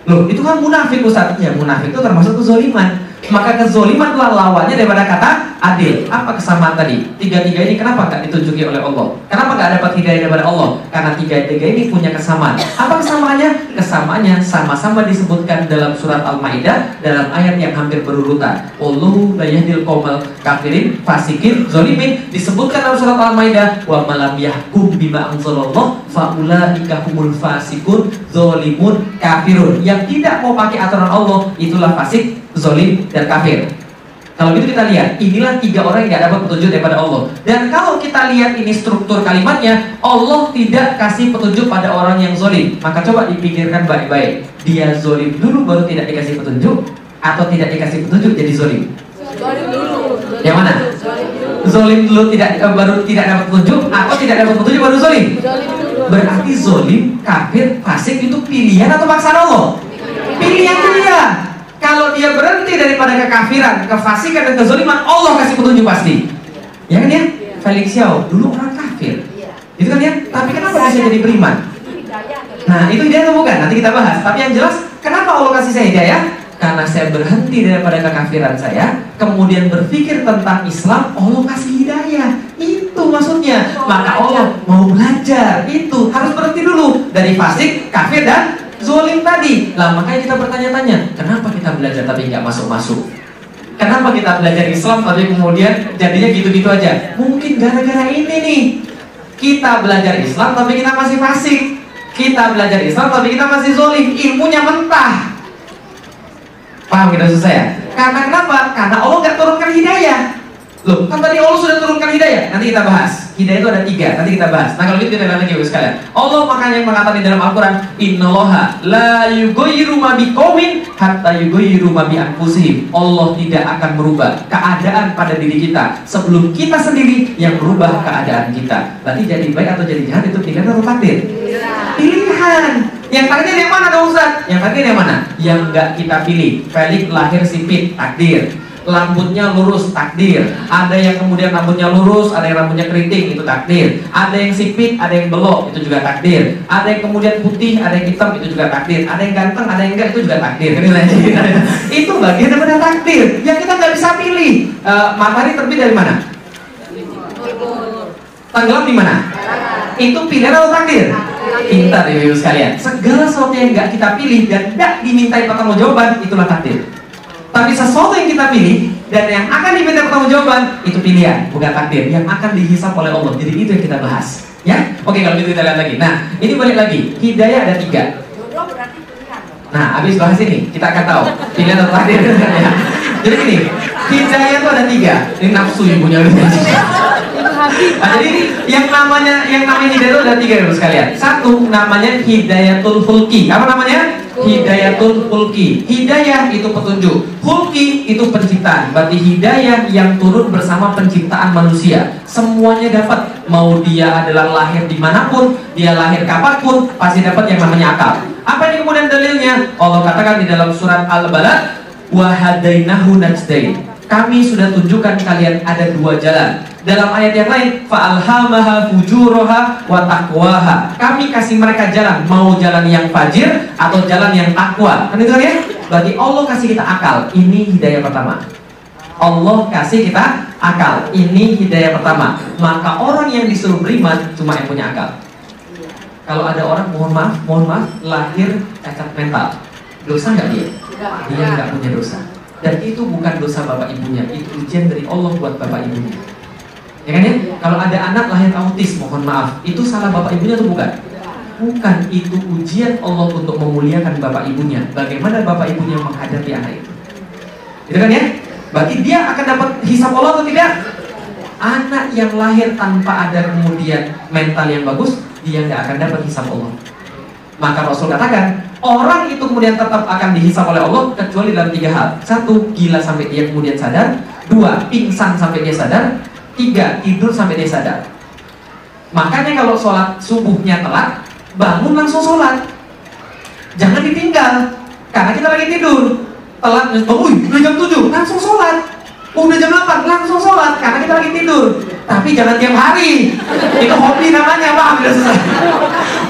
Loh, itu kan munafik Ustaz. Ya, munafik itu termasuk kezoliman. Maka kezoliman adalah lawannya daripada kata adil. Apa kesamaan tadi? Tiga-tiga ini kenapa nggak ditunjuki oleh Allah? Kenapa nggak dapat hidayah daripada Allah? Karena tiga-tiga ini punya kesamaan. Apa kesamaannya? Kesamaannya sama-sama disebutkan dalam surat Al-Maidah dalam ayat yang hampir berurutan. Allahu la yahdil qaumal kafirin, fasikin, zolimin disebutkan dalam surat Al-Maidah wa malam yahkum bima anzalallah faulaika humul fasikun, zolimun, kafirun. Yang tidak mau pakai aturan Allah itulah fasik, zolim, dan kafir. Kalau gitu kita lihat, inilah tiga orang yang tidak dapat petunjuk daripada Allah. Dan kalau kita lihat ini struktur kalimatnya, Allah tidak kasih petunjuk pada orang yang zolim. Maka coba dipikirkan baik-baik. Dia zolim dulu baru tidak dikasih petunjuk, atau tidak dikasih petunjuk jadi zolim. Zolim dulu. Yang mana? Zolim dulu tidak eh, baru tidak dapat petunjuk, atau tidak dapat petunjuk baru zolim. Zolim dulu. Berarti zolim, kafir, fasik itu pilihan atau paksaan Allah? Pilihan dia. Kalau dia berhenti daripada kekafiran, kefasikan dan kezoliman, Allah kasih petunjuk pasti. Ya kan ya? Felix Xiao dulu orang kafir. Itu kan ya? Tapi kenapa bisa jadi beriman? Nah, itu hidayah atau bukan? Nanti kita bahas. Tapi yang jelas, kenapa Allah kasih saya hidayah? Karena saya berhenti daripada kekafiran saya, kemudian berpikir tentang Islam, Allah kasih hidayah. Itu maksudnya. Maka Allah mau belajar. Itu harus berhenti dulu dari fasik, kafir dan zolim tadi. Lah makanya kita bertanya-tanya, kenapa kita belajar tapi nggak masuk-masuk? Kenapa kita belajar Islam tapi kemudian jadinya gitu-gitu aja? Mungkin gara-gara ini nih. Kita belajar Islam tapi kita masih fasik. Kita belajar Islam tapi kita masih zolim. Ilmunya mentah. Paham kita susah ya? Karena kenapa? Karena Allah nggak turunkan hidayah. Loh, kan tadi Allah sudah turunkan hidayah. Nanti kita bahas. Hidayah itu ada tiga. Nanti kita bahas. Nah kalau gitu kita lagi Bapak sekalian. Allah makanya mengatakan di dalam Al-Quran, Innallaha la yugoyiru ma biqaumin hatta yugoyiru ma bi anfusihim. Allah tidak akan merubah keadaan pada diri kita sebelum kita sendiri yang merubah keadaan kita. Berarti jadi baik atau jadi jahat itu pilihan atau takdir? Pilihan. Yang takdir yang mana dong Ustaz? Yang takdir yang mana? Yang nggak kita pilih. Felix lahir sipit, takdir rambutnya lurus takdir. Ada yang kemudian rambutnya lurus ada yang rambutnya keriting itu takdir. Ada yang sipit ada yang belok itu juga takdir. Ada yang kemudian putih ada yang hitam itu juga takdir. Ada yang ganteng ada yang enggak itu juga takdir. Itu bagian daripada takdir. Yang kita nggak bisa pilih. Uh, matahari terbit dari mana? Tenggelam di mana? Itu pilihan atau takdir? Pintar ya ibu sekalian. Segala sesuatu yang nggak kita pilih dan tidak dimintai pertanggungjawaban itulah takdir tapi sesuatu yang kita pilih dan yang akan diminta pertanggungjawaban itu pilihan, bukan takdir yang akan dihisap oleh Allah. Jadi itu yang kita bahas. Ya, oke kalau gitu kita lihat lagi. Nah, ini balik lagi. Hidayah ada tiga. Nah, habis bahas ini kita akan tahu pilihan atau takdir. ya. Jadi gini, hidayah itu ada tiga. Ini nafsu ibunya. Nah, jadi yang namanya yang namanya hidayah itu ada tiga ya sekalian. Satu namanya hidayatul fulki. Apa namanya? Hidayatul fulki. Hidayah itu petunjuk. Fulki itu penciptaan. Berarti hidayah yang turun bersama penciptaan manusia. Semuanya dapat. Mau dia adalah lahir di mana pun, dia lahir kapan pun, pasti dapat yang namanya akal. Apa ini kemudian dalilnya? Allah katakan di dalam surat Al-Balad, wahadainahu najdain. Kami sudah tunjukkan kalian ada dua jalan. Dalam ayat yang lain, fa'alhamaha fujuraha wa taqwaha. Kami kasih mereka jalan, mau jalan yang fajir atau jalan yang takwa. Kan itu kan ya? Berarti Allah kasih kita akal. Ini hidayah pertama. Allah kasih kita akal. Ini hidayah pertama. Maka orang yang disuruh beriman cuma yang punya akal. Kalau ada orang mohon maaf, mohon maaf, lahir cacat mental, dosa nggak dia? Dia nggak punya dosa. Dan itu bukan dosa bapak ibunya, itu ujian dari Allah buat bapak ibunya. Ya kan ya? Kalau ada anak lahir autis, mohon maaf, itu salah bapak ibunya atau bukan? Bukan, itu ujian Allah untuk memuliakan bapak ibunya. Bagaimana bapak ibunya menghadapi anak itu? Gitu kan ya? Berarti dia akan dapat hisap Allah atau tidak? Anak yang lahir tanpa ada kemudian mental yang bagus, dia nggak akan dapat hisap Allah. Maka Rasul katakan, orang itu kemudian tetap akan dihisap oleh Allah kecuali dalam tiga hal. Satu, gila sampai dia kemudian sadar. Dua, pingsan sampai dia sadar. Tiga, tidur sampai dia sadar. Makanya kalau sholat subuhnya telat, bangun langsung sholat. Jangan ditinggal, karena kita lagi tidur telat bangun udah jam 7 langsung sholat udah jam 8 langsung sholat karena kita lagi tidur. Tapi jangan tiap hari. Itu hobi namanya pak tidak selesai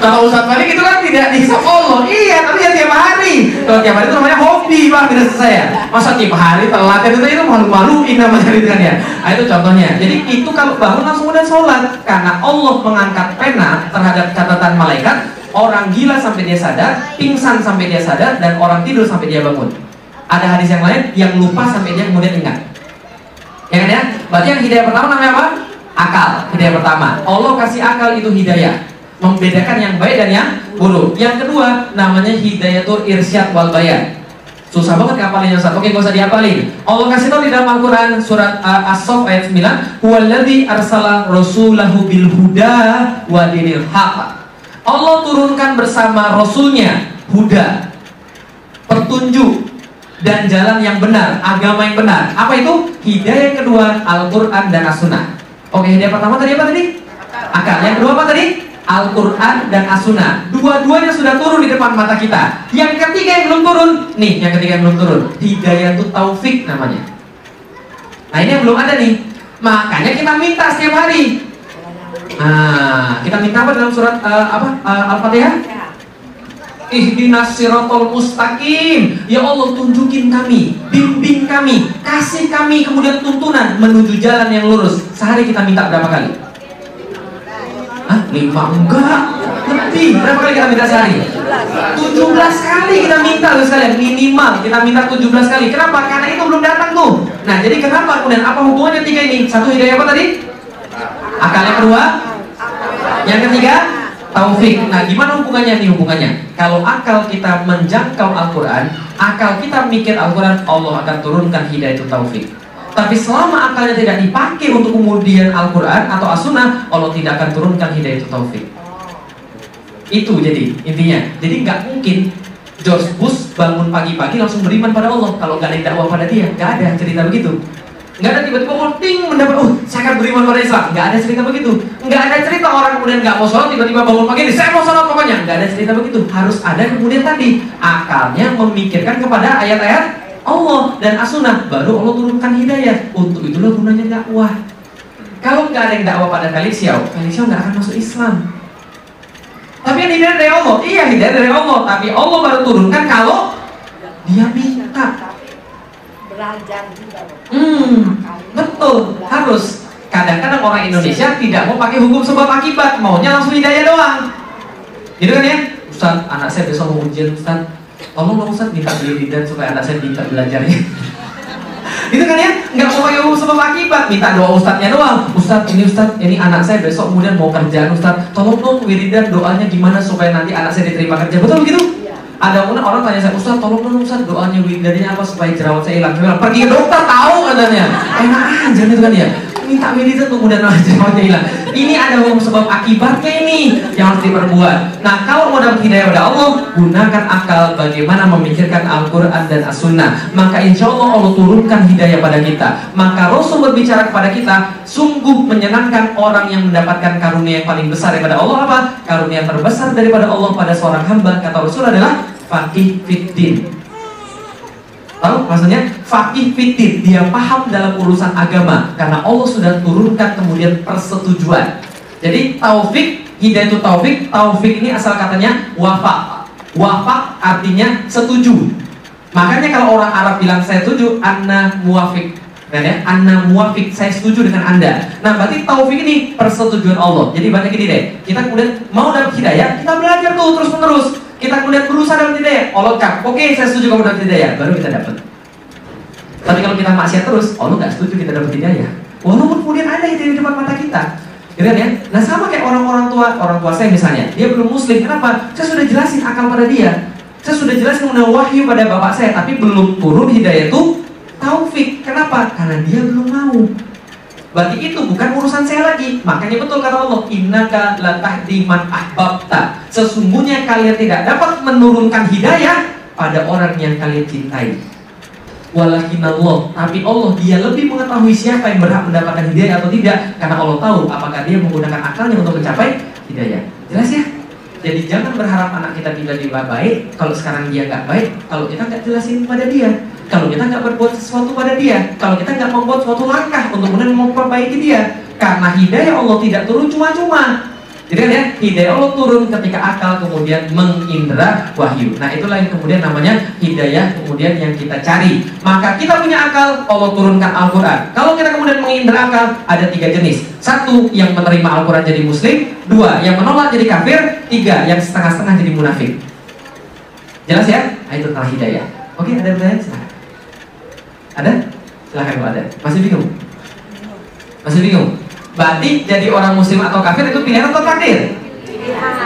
kalau Ustadz Malik itu kan tidak dihisap Allah iya tapi ya tiap hari. Kalau tiap hari itu namanya hobi pak tidak selesai ya? Masa tiap hari telat itu itu malu-maluin namanya gitu kan ya? Nah, itu contohnya. Jadi itu kalau bangun langsung udah sholat. Karena Allah mengangkat pena terhadap catatan malaikat. Orang gila sampai dia sadar, pingsan sampai dia sadar, dan orang tidur sampai dia bangun. Ada hadis yang lain yang lupa sampai dia kemudian ingat. Ya kan ya? Berarti yang hidayah pertama namanya apa? Akal. Hidayah pertama. Allah kasih akal itu hidayah. Membedakan yang baik dan yang buruk. Yang kedua namanya hidayah itu irsyad wal bayan. Susah banget ngapalin yang satu. Oke, gak usah diapalin. Allah kasih tahu di dalam Al-Quran surat uh, As-Sof ayat 9, "Huwallazi arsala rasulahu bil huda wa dinil haq." Allah turunkan bersama rasulnya huda, petunjuk, dan jalan yang benar, agama yang benar. Apa itu? Hidayah yang kedua, Al-Quran dan As-Sunnah. Oke, hidayah pertama tadi apa tadi? Akal. Yang kedua apa tadi? Al-Quran dan As-Sunnah. Dua-duanya sudah turun di depan mata kita. Yang ketiga yang belum turun, nih yang ketiga yang belum turun. Hidayah itu taufik namanya. Nah ini yang belum ada nih. Makanya kita minta setiap hari. Nah, kita minta apa dalam surat uh, apa uh, Al-Fatihah? Ihdinas sirotol mustaqim Ya Allah tunjukin kami Bimbing kami Kasih kami kemudian tuntunan Menuju jalan yang lurus Sehari kita minta berapa kali? Hah? Lima? Enggak Lebih Berapa kali kita minta sehari? 17 kali kita minta loh sekalian Minimal kita minta 17 kali Kenapa? Karena itu belum datang tuh Nah jadi kenapa kemudian Apa hubungannya tiga ini? Satu hidayah apa tadi? Akal yang kedua Yang ketiga taufik. Nah, gimana hubungannya nih hubungannya? Kalau akal kita menjangkau Al-Quran, akal kita mikir Al-Quran, Allah akan turunkan hidayah itu taufik. Tapi selama akalnya tidak dipakai untuk kemudian Al-Quran atau As-Sunnah, Allah tidak akan turunkan hidayah itu taufik. Itu jadi intinya. Jadi nggak mungkin George Bush bangun pagi-pagi langsung beriman pada Allah kalau nggak ada dakwah pada dia. Nggak ada cerita begitu. Nggak ada tiba-tiba mau ting mendapat, oh saya akan beriman pada Islam. Nggak ada cerita begitu. Nggak ada cerita orang kemudian nggak mau sholat tiba-tiba bangun pagi ini saya mau sholat pokoknya. Nggak ada cerita begitu. Harus ada kemudian tadi akalnya memikirkan kepada ayat-ayat Allah dan as-sunnah baru Allah turunkan hidayah. Untuk itulah gunanya dakwah. Kalau nggak ada yang dakwah pada Kali Xiao nggak akan masuk Islam. Tapi yang hidayah dari Allah, iya hidayah dari Allah. Tapi Allah baru turunkan kalau dia minta belajar juga. Hmm, betul, harus. Kadang-kadang orang Indonesia tidak mau pakai hukum sebab akibat, maunya langsung hidayah doang. Gitu kan ya? Ustaz, anak saya besok mau ujian Ustaz. Tolong dong Ustaz minta beli dan supaya anak saya bisa belajarnya. itu kan ya nggak mau pakai hukum sebab akibat minta doa ustadznya doang ustadz ini ustadz ini anak saya besok kemudian mau kerjaan ustadz tolong dong wiridan doanya gimana supaya nanti anak saya diterima kerja betul begitu ada pun orang tanya saya, Ustaz tolong dong Ustaz doanya wiridannya apa supaya jerawat saya hilang. Saya pergi dokter tahu katanya. Enak aja gitu kan ya. Minta wiridan kemudian jerawatnya hilang. Ini ada hukum sebab akibatnya ini yang harus diperbuat. Nah kalau mau dapat hidayah pada Allah, gunakan akal bagaimana memikirkan Al-Quran dan As-Sunnah. Maka insya Allah Allah turunkan hidayah pada kita. Maka Rasul berbicara kepada kita, sungguh menyenangkan orang yang mendapatkan karunia yang paling besar daripada Allah apa? Karunia terbesar daripada Allah pada seorang hamba kata Rasul adalah fakih fitin. Tahu maksudnya? Fakih fitin, dia paham dalam urusan agama karena Allah sudah turunkan kemudian persetujuan. Jadi taufik, hidayah itu taufik, taufik ini asal katanya wafak. Wafak artinya setuju. Makanya kalau orang Arab bilang saya setuju, anna muafik. Kan ya, Anda muafik, saya setuju dengan Anda. Nah, berarti taufik ini persetujuan Allah. Jadi banyak gini deh, kita kemudian mau dapat hidayah, kita belajar tuh terus menerus. Kita kemudian berusaha dapat hidayah. Allah kan, oke saya setuju kamu dapat hidayah, baru kita dapat. Tapi kalau kita maksiat terus, Allah nggak setuju kita dapat hidayah. Walaupun kemudian ada hidayah di depan mata kita. Gitu ya? Nah sama kayak orang-orang tua, orang tua saya misalnya, dia belum muslim, kenapa? Saya sudah jelasin akal pada dia. Saya sudah jelasin mengenai wahyu pada bapak saya, tapi belum turun hidayah itu taufik. Kenapa? Karena dia belum mau. Berarti itu bukan urusan saya lagi. Makanya betul kata Allah, innaka latahdi man ahbabta. Sesungguhnya kalian tidak dapat menurunkan hidayah pada orang yang kalian cintai. Walakin Allah, tapi Allah dia lebih mengetahui siapa yang berhak mendapatkan hidayah atau tidak, karena Allah tahu apakah dia menggunakan akalnya untuk mencapai hidayah. Jelas ya? Jadi jangan berharap anak kita tiba-tiba baik, kalau sekarang dia nggak baik, kalau kita nggak jelasin pada dia. Kalau kita nggak berbuat sesuatu pada dia, kalau kita nggak membuat suatu langkah untuk kemudian memperbaiki dia, karena hidayah Allah tidak turun cuma-cuma. Jadi kan ya, hidayah Allah turun ketika akal kemudian mengindra wahyu. Nah itulah yang kemudian namanya hidayah kemudian yang kita cari. Maka kita punya akal, Allah turunkan Al-Quran. Kalau kita kemudian mengindra akal, ada tiga jenis. Satu, yang menerima Al-Quran jadi muslim. Dua, yang menolak jadi kafir. Tiga, yang setengah-setengah jadi munafik. Jelas ya? Nah, itu tentang hidayah. Oke, ada pertanyaan? Silahkan. Ada? Silahkan kalau ada. Masih bingung? Masih bingung? Berarti jadi orang muslim atau kafir itu pilihan atau takdir?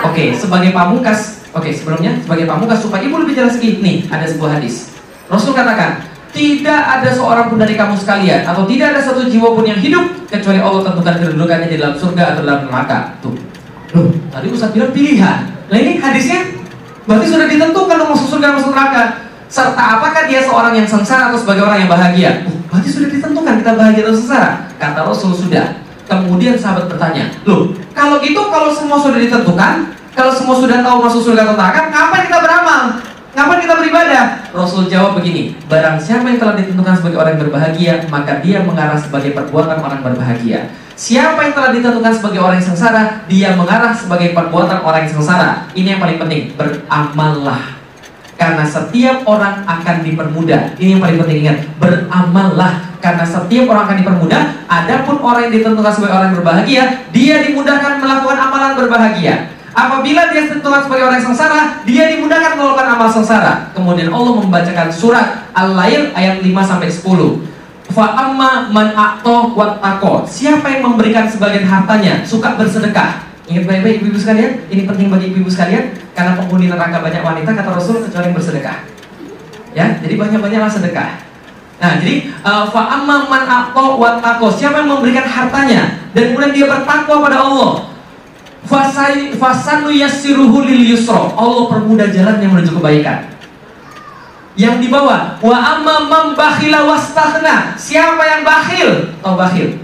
Oke, sebagai pamungkas, oke sebelumnya sebagai pamungkas supaya ibu lebih jelas lagi, nih ada sebuah hadis. Rasul katakan, tidak ada seorang pun dari kamu sekalian atau tidak ada satu jiwa pun yang hidup kecuali Allah tentukan kedudukannya di dalam surga atau dalam neraka. Tuh, loh, tadi Ustaz bilang pilihan. Nah ini hadisnya berarti sudah ditentukan masuk surga masuk neraka serta apakah dia seorang yang sengsara atau sebagai orang yang bahagia? Oh, berarti sudah ditentukan kita bahagia atau sengsara. Kata Rasul sudah. Kemudian sahabat bertanya, loh, kalau gitu kalau semua sudah ditentukan, kalau semua sudah tahu masuk surga atau neraka, ngapain kita beramal? Ngapain kita beribadah? Rasul jawab begini, barang siapa yang telah ditentukan sebagai orang yang berbahagia, maka dia mengarah sebagai perbuatan orang berbahagia. Siapa yang telah ditentukan sebagai orang yang sengsara, dia mengarah sebagai perbuatan orang yang sengsara. Ini yang paling penting, beramallah karena setiap orang akan dipermudah. Ini yang paling penting ingat, beramallah karena setiap orang akan dipermudah. Adapun orang yang ditentukan sebagai orang yang berbahagia, dia dimudahkan melakukan amalan berbahagia. Apabila dia ditentukan sebagai orang yang sengsara, dia dimudahkan melakukan amal sengsara. Kemudian Allah membacakan surat Al-Lail ayat 5 sampai 10. Fa amma man a'to wa Siapa yang memberikan sebagian hartanya, suka bersedekah, Ingat baik-baik ibu-ibu sekalian, ini penting bagi ibu-ibu sekalian karena penghuni neraka banyak wanita kata Rasul kecuali bersedekah. Ya, jadi banyak-banyaklah sedekah. Nah, jadi uh, fa amma man wa taqo, siapa yang memberikan hartanya dan kemudian dia bertakwa pada Allah. Fasai fasanu yassiruhu lil yusra. Allah permudah jalan yang menuju kebaikan. Yang di bawah, wa amma man bakhila wastaghna. Siapa yang bakhil? Tahu bakhil?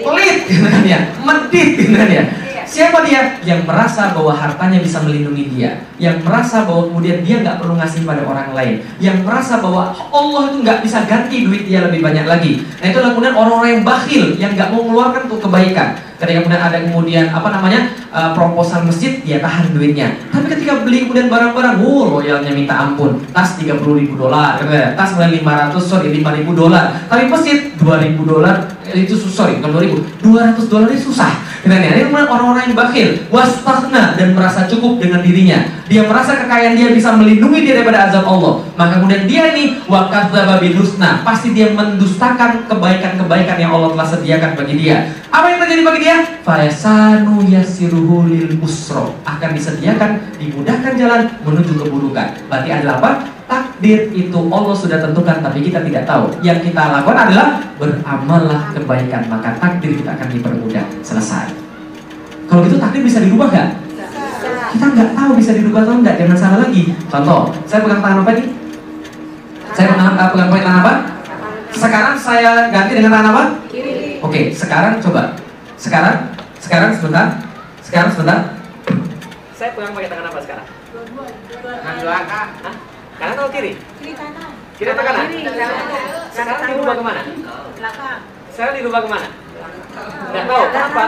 pelit gitu kan ya, medit gitu kan ya. Siapa dia? Yang merasa bahwa hartanya bisa melindungi dia, yang merasa bahwa kemudian dia nggak perlu ngasih pada orang lain, yang merasa bahwa Allah itu nggak bisa ganti duit dia lebih banyak lagi. Nah itulah kemudian orang-orang yang bakhil, yang nggak mau mengeluarkan untuk kebaikan. Ketika kemudian ada kemudian apa namanya uh, proposal masjid, dia tahan duitnya. Tapi ketika beli kemudian barang-barang, wow loyalnya minta ampun, tas 30 ribu dolar, gitu ya. tas mulai 500 sorry 5 ribu dolar, tapi masjid 2 ribu dolar eh, itu sorry bukan 2 ribu, 200 dolar itu susah. Gitu ya. Ini orang-orang orang yang bakhil, wastahna dan merasa cukup dengan dirinya. Dia merasa kekayaan dia bisa melindungi dia daripada azab Allah. Maka kemudian dia ini wakadzdzaba bil husna, pasti dia mendustakan kebaikan-kebaikan yang Allah telah sediakan bagi dia. Apa yang terjadi bagi dia? Fayasanu yasiruhu lil akan disediakan dimudahkan jalan menuju keburukan. Berarti adalah apa? Takdir itu Allah sudah tentukan tapi kita tidak tahu. Yang kita lakukan adalah beramallah kebaikan maka takdir kita akan dipermudah. Selesai. Kalau gitu takdir bisa dirubah nggak? Kita nggak tahu bisa dirubah atau nggak. Jangan salah lagi. Contoh, saya pegang tangan apa nih? Saya pegang, uh, pegang tangan apa? Sekarang saya ganti dengan tangan apa? Kiri. Oke, sekarang coba. Sekarang, sekarang sebentar. Sekarang sebentar. Saya pegang pakai tangan apa sekarang? Tangan belakang. Kanan atau kiri? Kiri kanan. Kiri atau kanan? Kiri. Sekarang dirubah ke mana? Belakang. Sekarang dirubah ke mana? Nggak tahu. Kenapa?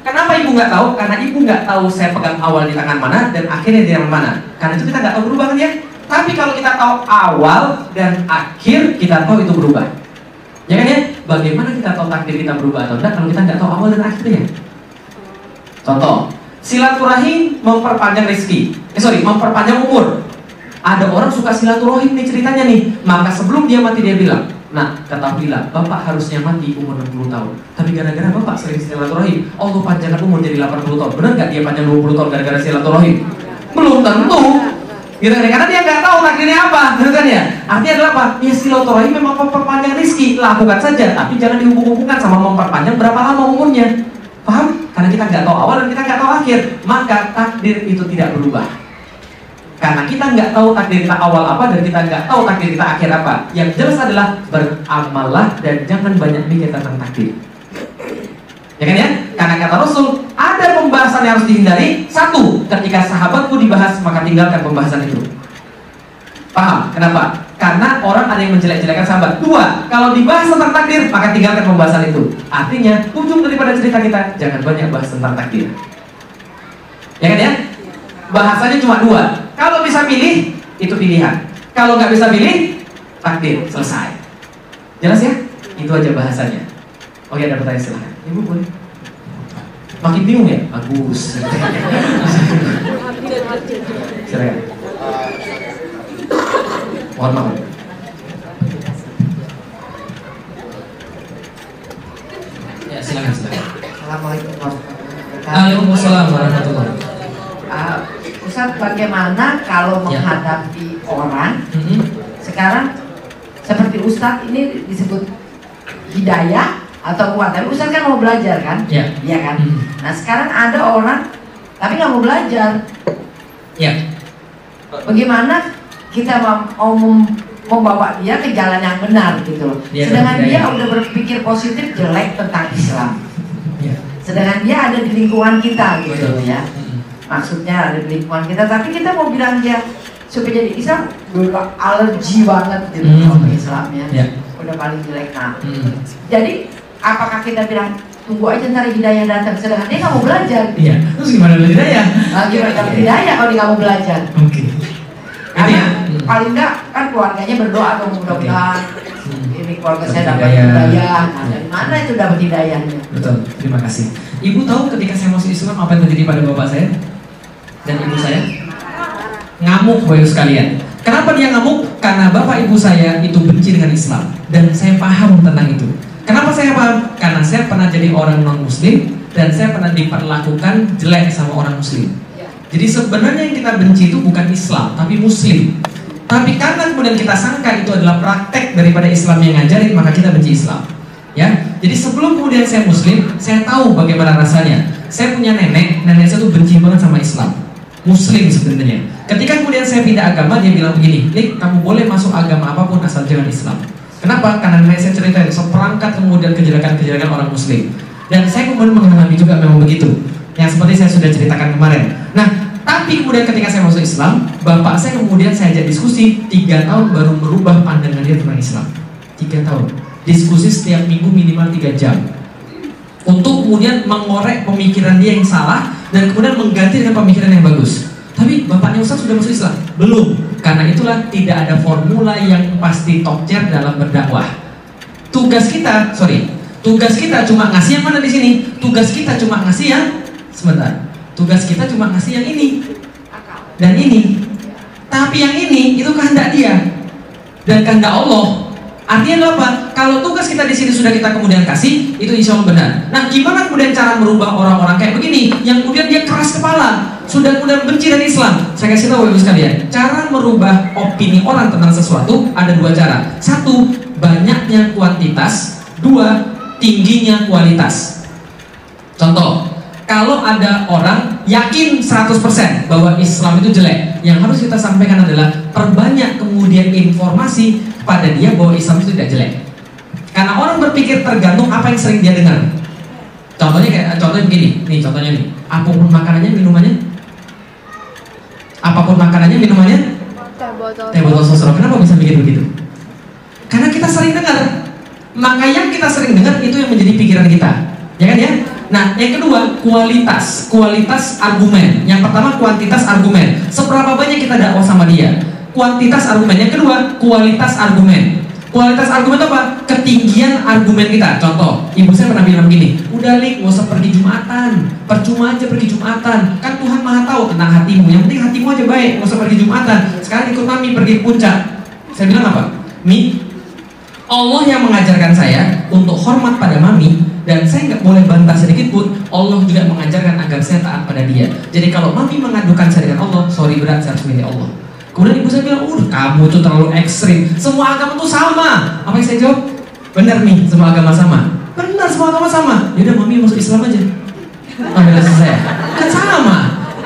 Kenapa ibu nggak tahu? Karena ibu nggak tahu saya pegang awal di tangan mana dan akhirnya di tangan mana. Karena itu kita nggak tahu berubah kan ya. Tapi kalau kita tahu awal dan akhir, kita tahu itu berubah. Ya kan ya? Bagaimana kita tahu takdir kita berubah atau tidak kalau kita nggak tahu awal dan akhirnya? Contoh, silaturahim memperpanjang rezeki. Eh sorry, memperpanjang umur. Ada orang suka silaturahim nih ceritanya nih. Maka sebelum dia mati dia bilang, Nah, ketahuilah, Bapak harusnya mati umur 60 tahun. Tapi gara-gara Bapak sering silaturahim, Allah panjangkan umur jadi 80 tahun. Benar nggak dia panjang 20 tahun gara-gara silaturahim? Belum tentu. Gitu kan? Karena dia nggak tahu takdirnya apa, gitu kan ya? Artinya adalah apa? Ya silaturahim memang memperpanjang rezeki, lakukan saja, tapi jangan dihubung-hubungkan sama memperpanjang berapa lama umurnya. Paham? Karena kita nggak tahu awal dan kita nggak tahu akhir, maka takdir itu tidak berubah. Karena kita nggak tahu takdir kita awal apa dan kita nggak tahu takdir kita akhir apa. Yang jelas adalah beramallah dan jangan banyak mikir tentang takdir. Ya kan ya? Karena kata Rasul, ada pembahasan yang harus dihindari. Satu, ketika sahabatku dibahas, maka tinggalkan pembahasan itu. Paham? Kenapa? Karena orang ada yang menjelek-jelekan sahabat. Dua, kalau dibahas tentang takdir, maka tinggalkan pembahasan itu. Artinya, ujung daripada cerita kita, jangan banyak bahas tentang takdir. Ya kan ya? Bahasanya cuma dua. Kalau bisa pilih, itu pilihan. Kalau nggak bisa pilih, takdir, selesai. Jelas ya? Itu aja bahasanya. Oke, ada pertanyaan silahkan. Ibu boleh. Makin bingung ya? Bagus. silakan. Mohon maaf. Ya, silakan, silakan. Assalamualaikum warahmatullahi wabarakatuh. Waalaikumsalam warahmatullahi wabarakatuh. Uh, Ustaz, bagaimana kalau Ya. menghadapi orang Mhm. sekarang seperti Ustadz ini disebut hidayah atau kuat. Tapi Ustadz kan mau belajar kan? Ya. Iya kan? Mhm. Nah sekarang ada orang tapi nggak mau belajar. Ya. Bagaimana kita mau, mau mem- membawa dia ke jalan yang benar gitu loh. Dia Sedangkan ada dia hidayah. udah berpikir positif jelek tentang Islam. Ya. Sedangkan dia ada di lingkungan kita gitu Betul. ya. Maksudnya ada di lingkungan kita tapi kita mau bilang dia supaya jadi Islam udah alergi banget gitu Hmm. sama Islamnya Ya. udah paling jelek nah Mhm. jadi apakah kita bilang tunggu aja ntar hidayah datang sedangkan dia nggak mau belajar Iya. Terus gimana belajar ya? nah, gimana dapat hidayah kalau dia nggak mau belajar Oke. karena Ini, hmm. paling enggak kan keluarganya berdoa dong mudah-mudahan Hmm. ini keluarga saya Dapat hidayah. hidayah nah Ya. dari mana itu dapat hidayahnya Betul. Terima kasih. Ibu tahu ketika saya masuk Islam apa yang terjadi pada bapak saya dan ibu saya? Ngamuk ibu sekalian. Kenapa dia ngamuk? Karena bapak ibu saya itu benci dengan Islam dan saya paham tentang itu. Kenapa saya paham? Karena saya pernah jadi orang non Muslim dan saya pernah diperlakukan jelek sama orang Muslim. Jadi sebenarnya yang kita benci itu bukan Islam, tapi Muslim. Tapi karena kemudian kita sangka itu adalah praktek daripada Islam yang ngajarin, maka kita benci Islam. Ya, jadi sebelum kemudian saya Muslim, saya tahu bagaimana rasanya. Saya punya nenek, nenek saya tuh benci banget sama Islam. Muslim sebenarnya. Ketika kemudian saya pindah agama, dia bilang begini, Lik, kamu boleh masuk agama apa pun asal jangan Islam. Kenapa? Karena saya ceritain seperangkat kemudian kejelekan-kejelekan orang Muslim. Dan saya kemudian mengalami juga memang begitu. Yang seperti saya sudah ceritakan kemarin. Nah, tapi kemudian ketika saya masuk Islam, bapak saya kemudian saya ajak diskusi tiga tahun baru merubah pandangan dia tentang Islam. Tiga tahun. Diskusi setiap minggu minimal tiga jam. Untuk kemudian mengorek pemikiran dia yang salah dan kemudian mengganti dengan pemikiran yang bagus. Tapi bapaknya Ustaz sudah masuk Islam? Belum. Karena itulah tidak ada formula yang pasti top tier dalam berdakwah. Tugas kita, sorry, tugas kita cuma ngasih yang mana di sini? Tugas kita cuma ngasih yang sebentar. Tugas kita cuma ngasih yang ini dan ini. Tapi yang ini itu kehendak dia dan kehendak Allah. Artinya apa? Kalau tugas kita di sini sudah kita kemudian kasih, itu insya Allah benar. Nah, gimana kemudian cara merubah orang-orang kayak begini, yang kemudian dia keras kepala, sudah kemudian benci dengan Islam? Saya kasih tahu ibu sekalian, cara merubah opini orang tentang sesuatu ada dua cara. Satu, banyaknya kuantitas. Dua, tingginya kualitas. Contoh, kalau ada orang yakin 100% bahwa Islam itu jelek, yang harus kita sampaikan adalah perbanyak kemudian informasi pada dia bahwa Islam itu tidak jelek. Karena orang berpikir tergantung apa yang sering dia dengar. Contohnya kayak contohnya begini, nih contohnya nih, apa pun makanannya minumannya, apa pun makanannya minumannya, Teh botol. sosro. Kenapa bisa mikir begitu? Karena kita sering dengar. Maka yang kita sering dengar itu yang menjadi pikiran kita. Ya kan ya? Nah, yang kedua, kualitas. Kualitas argumen. Yang pertama, kuantitas argumen. Seberapa banyak kita dakwah sama dia? Kuantitas argumen. Yang kedua, kualitas argumen. Kualitas argumen apa? Ketinggian argumen kita. Contoh, ibu saya pernah bilang begini, udah lik, nggak usah pergi jumatan, percuma aja pergi jumatan. Kan Tuhan maha tahu tentang hatimu. Yang penting hatimu aja baik, nggak usah pergi jumatan. Sekarang ikut mami pergi puncak. Saya bilang apa? Mi, Allah yang mengajarkan saya untuk hormat pada mami dan saya nggak boleh bantah sedikit pun Allah juga mengajarkan agar saya taat pada dia jadi kalau mami mengadukan saya dengan Allah sorry berat saya harus milih Allah Kemudian ibu saya bilang, uh kamu tuh terlalu ekstrim. Semua agama tuh sama. Apa yang saya jawab? Benar nih, semua agama sama. Benar, semua agama sama. Yaudah mami masuk Islam aja. Ambil saya. Kan sama.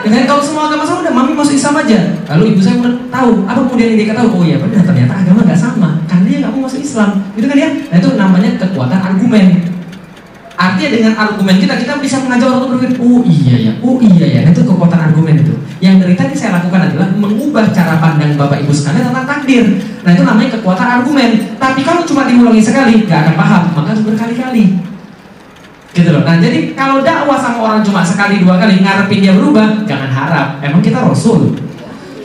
Dan kalau semua agama sama, udah mami masuk Islam aja. Lalu ibu saya tahu, apa kemudian dia ketahui? Oh iya benar, ternyata agama nggak sama. Karena dia nggak mau masuk Islam. Gitu kan ya? Nah itu namanya kekuatan argumen. Artinya dengan argumen kita kita bisa mengajak orang untuk berpikir, oh iya ya, oh iya ya. Nah, itu kekuatan argumen itu. Yang dari tadi saya lakukan adalah mengubah cara pandang bapak ibu sekalian tentang takdir. Nah itu namanya kekuatan argumen. Tapi kalau cuma diulangi sekali, nggak akan paham. Maka harus berkali-kali. Gitu loh. Nah jadi kalau dakwah sama orang cuma sekali dua kali ngarepin dia berubah, jangan harap. Emang kita rasul.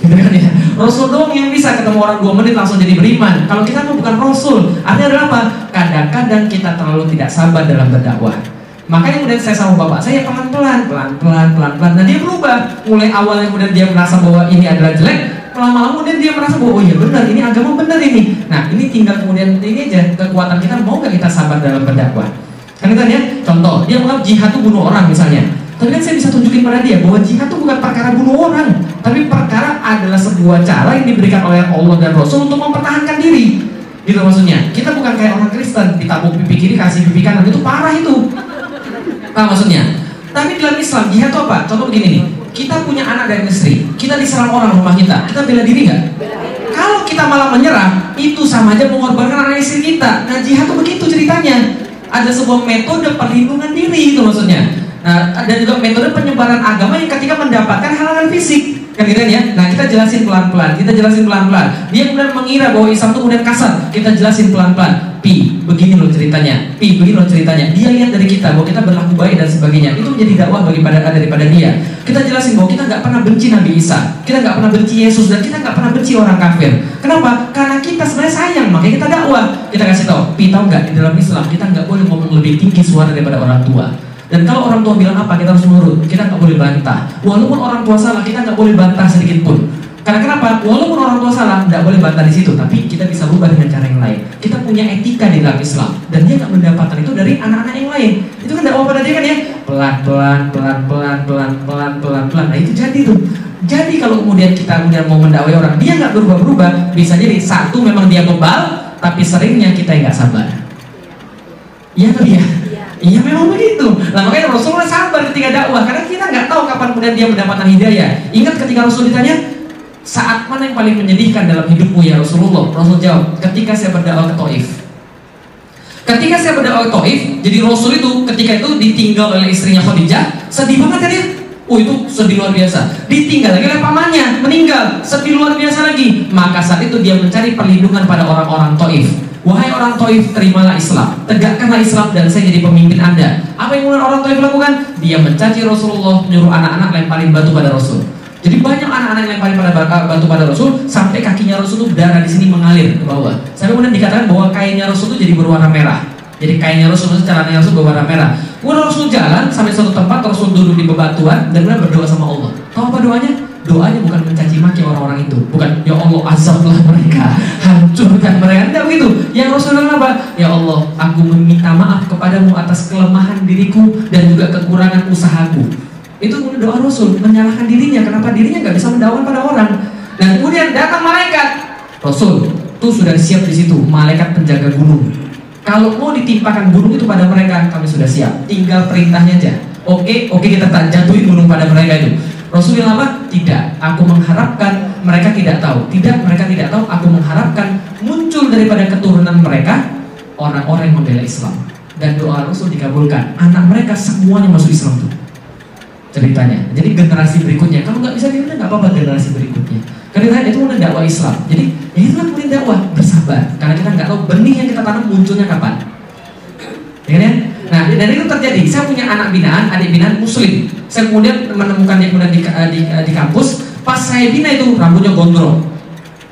Gitu kan ya. Rasul doang yang bisa ketemu orang dua menit langsung jadi beriman. Kalau kita bukan rasul, artinya adalah apa? Kadang-kadang kita terlalu tidak sabar dalam berdakwah. Makanya kemudian saya sama bapak saya pelan-pelan, pelan-pelan, pelan-pelan. Nah dia berubah. Mulai awalnya kemudian dia merasa bahwa ini adalah jelek, lama-lama kemudian dia merasa bahwa oh iya benar ini agama benar ini. Nah ini tinggal kemudian ini aja kekuatan kita mau gak kita sabar dalam berdakwah. Kan kita ya, contoh dia menganggap jihad itu bunuh orang misalnya. Tapi kan saya bisa tunjukin pada dia bahwa jihad itu bukan perkara bunuh orang, tapi perkara adalah sebuah cara yang diberikan oleh Allah dan Rasul untuk mempertahankan diri. Gitu maksudnya. Kita bukan kayak orang Kristen, ditabuk pipi kiri kasih pipi kanan itu parah itu. Nah maksudnya. Tapi dalam Islam jihad itu apa? Contoh begini nih. Kita punya anak dan istri, kita diserang orang rumah kita, kita bela diri nggak? Kalau kita malah menyerah, itu sama aja mengorbankan anak istri kita. Nah jihad itu begitu ceritanya. Ada sebuah metode perlindungan diri itu maksudnya. Nah, ada juga metode penyebaran agama yang ketika mendapatkan hal-hal fisik. Kan gitu ya? Nah, kita jelasin pelan-pelan, kita jelasin pelan-pelan. Dia kemudian mengira bahwa Islam itu kemudian kasar. Kita jelasin pelan-pelan. Pi, begini loh ceritanya. Pi, begini loh ceritanya. Dia lihat dari kita bahwa kita berlaku baik dan sebagainya. Itu menjadi dakwah bagi pada daripada dia. Kita jelasin bahwa kita nggak pernah benci Nabi Isa, kita nggak pernah benci Yesus dan kita nggak pernah benci orang kafir. Kenapa? Karena kita sebenarnya sayang, makanya kita dakwah. Kita kasih tahu, Pi tahu nggak di dalam Islam kita nggak boleh ngomong lebih tinggi suara daripada orang tua. Dan kalau orang tua bilang apa, kita harus menurut. Kita nggak boleh bantah. Walaupun orang tua salah, kita nggak boleh bantah sedikit pun. Karena kenapa? Walaupun orang tua salah, nggak boleh bantah di situ. Tapi kita bisa rubah dengan cara yang lain. Kita punya etika di dalam Islam. Dan dia nggak mendapatkan itu dari anak-anak yang lain. Itu kan pada dia kan ya. Pelan, pelan, pelan, pelan, pelan, pelan, pelan, pelan. Nah itu jadi tuh. Jadi kalau kemudian kita kemudian mau mendakwai orang, dia nggak berubah-berubah. Bisa jadi satu memang dia bebal, tapi seringnya kita nggak sabar. Iya tuh ya. Iya memang begitu. Nah makanya Rasulullah sabar ketika dakwah karena kita nggak tahu kapan kemudian dia mendapatkan hidayah. Ingat ketika Rasul ditanya saat mana yang paling menyedihkan dalam hidupmu ya Rasulullah? Rasul jawab ketika saya berdakwah ke Taif. Ketika saya berdakwah ke Taif, jadi Rasul itu ketika itu ditinggal oleh istrinya Khadijah, sedih banget ya? Oh itu sedih luar biasa. Ditinggal lagi oleh pamannya, meninggal, sedih luar biasa lagi. Maka saat itu dia mencari perlindungan pada orang-orang Taif. Wahai orang Taif, terimalah Islam, tegakkanlah Islam dan saya jadi pemimpin Anda. Apa yang kemudian orang Taif lakukan? Dia mencaci Rasulullah, menyuruh anak-anak lemparin batu pada Rasul. Jadi banyak anak-anak yang lemparin pada batu pada Rasul sampai kakinya Rasul itu berdarah di sini mengalir ke bawah. Sampai kemudian dikatakan bahwa kainnya Rasul itu jadi berwarna merah. Jadi kainnya Rasul itu caranya Rasul berwarna merah. Kemudian Rasul jalan sampai suatu tempat Rasul duduk di bebatuan dan kemudian berdoa sama Allah. Tahu apa doanya? Doanya bukan mencaci maki orang-orang itu, bukan ya Allah azablah mereka, hancurkan mereka. Tidak begitu. Yang Rasul bilang apa? Ya Allah, aku meminta maaf kepadamu atas kelemahan diriku dan juga kekurangan usahaku. Itu doa Rasul menyalahkan dirinya. Kenapa dirinya nggak bisa mendakwah pada orang? Dan kemudian datang malaikat. Rasul tuh sudah siap di situ, malaikat penjaga gunung. Kalau mau ditimpakan gunung itu pada mereka, kami sudah siap. Tinggal perintahnya aja. Oke, oke kita jatuhin gunung pada mereka itu. Rasul apa? Tidak. Aku mengharapkan mereka tidak tahu. Tidak, mereka tidak tahu. Aku mengharapkan muncul daripada keturunan mereka orang-orang yang membela Islam. Dan doa Rasul dikabulkan. Anak mereka semuanya masuk Islam tuh. Ceritanya. Jadi generasi berikutnya. Kalau nggak bisa dilihat nggak apa-apa generasi berikutnya. Karena itu udah dakwah Islam. Jadi ya itulah kemudian dakwah bersabar. Karena kita nggak tahu benih yang kita tanam munculnya kapan. Ya kan? Nah, dan itu terjadi. Saya punya anak binaan, adik binaan muslim. Saya kemudian menemukan dia kemudian di, di, di kampus. Pas saya bina itu rambutnya gondrong.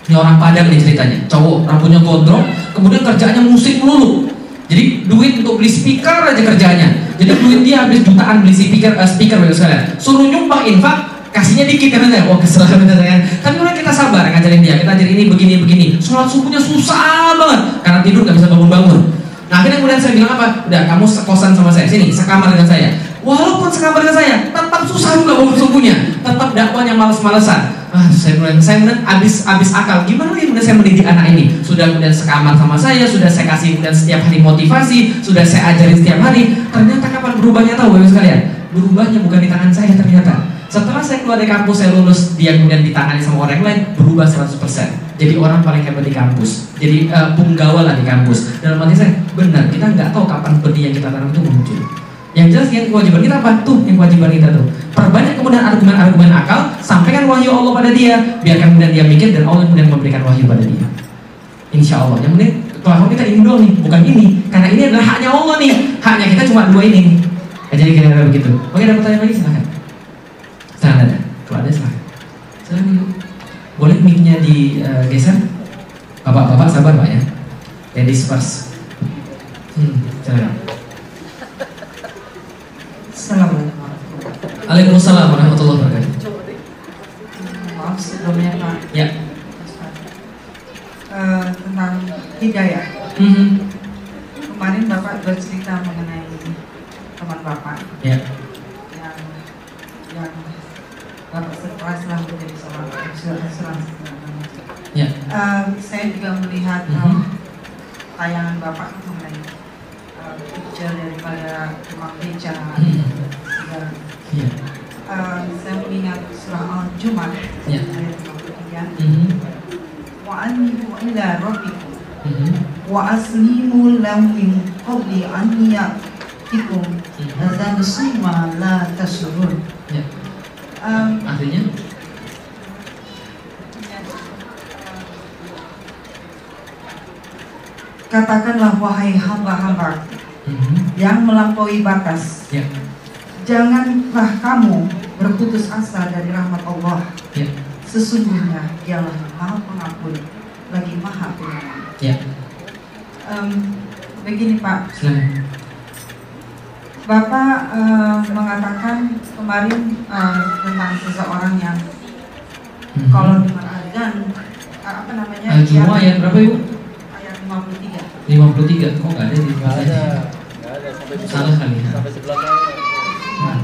Ini orang Padang nih ceritanya. Cowok rambutnya gondrong, kemudian kerjaannya musik melulu. Jadi duit untuk beli speaker aja kerjanya. Jadi duit dia habis jutaan beli speaker, uh, speaker bagus sekalian. Suruh nyumbang infak, kasihnya dikit kan saya, wah kesel kan. Tapi orang kita sabar ngajarin dia, kita ajarin ini begini begini. Sholat subuhnya susah banget karena tidur nggak bisa bangun-bangun. Akhirnya kemudian saya bilang apa? Udah kamu sekosan sama saya sini, sekamar dengan saya. Walaupun sekamar dengan saya, tetap susah juga bangun subuhnya, tetap dakwanya males-malesan. Ah, saya mulai, saya mulai abis abis akal. Gimana nih kemudian saya mendidik anak ini? Sudah kemudian sekamar sama saya, sudah saya kasih kemudian setiap hari motivasi, sudah saya ajarin setiap hari. Ternyata kapan berubahnya tahu bapak sekalian? Berubahnya bukan di tangan saya ternyata. Setelah saya keluar dari kampus, saya lulus, dia kemudian ditangani sama orang lain, berubah 100%. Jadi orang paling hebat di kampus. Jadi uh, punggawa lah di kampus. Dalam hati saya, benar, kita nggak tahu kapan benih yang kita tanam itu muncul. Yang jelas yang kewajiban kita apa? Tuh yang kewajiban kita tuh. Perbanyak kemudian argumen-argumen akal, sampaikan wahyu Allah pada dia, biarkan kemudian dia mikir dan Allah kemudian memberikan wahyu pada dia. Insya Allah. Yang penting kalau kita ini doang nih, bukan ini. Karena ini adalah haknya Allah nih. Haknya kita cuma dua ini. Ya, jadi kira-kira begitu. Oke, ada pertanyaan lagi silahkan. Silahkan ada. Kalau ada silahkan. Silahkan ibu. Boleh mic-nya digeser? Bapak-bapak sabar pak ya. Ladies first. Hmm. Assalamualaikum. Waalaikumsalam warahmatullahi wabarakatuh. Maaf sebelumnya Pak. Ya. Eh, tentang hidayah. Mhm. Kemarin Bapak bercerita mengenai teman Bapak Ya. yang yang Bapak surprise lah menjadi seorang seorang Ya. Eh, saya juga melihat Mhm. eh, tayangan Bapak mengenai eh, picture daripada tukang beca Mhm. segala. Ya. Eh, saya mengingat surah Al-Jumat Ya. ayat 53 Mhm. wa anibu ila rabbikum Mhm. wa aslimu lahu min qabli an ya'tikum Mhm. azab summa la tasurun Ya. um, Artinya? katakanlah wahai hamba-hamba Mhm. yang melampaui batas Ya. janganlah kamu berputus asa dari rahmat Allah Ya. sesungguhnya dialah maha pengampun lagi maha penyayang Ya. Em, begini Pak Silakan. Bapak eh, mengatakan kemarin eh, tentang seseorang yang Mhm. kalau dengar azan eh, apa namanya Al-Jumu'ah ayat berapa ibu? ayat 53 53 Kok nggak ada di Nggak bahasa ada, nggak ada sampai Salah kali ya. sampai sebelah saya. Nah.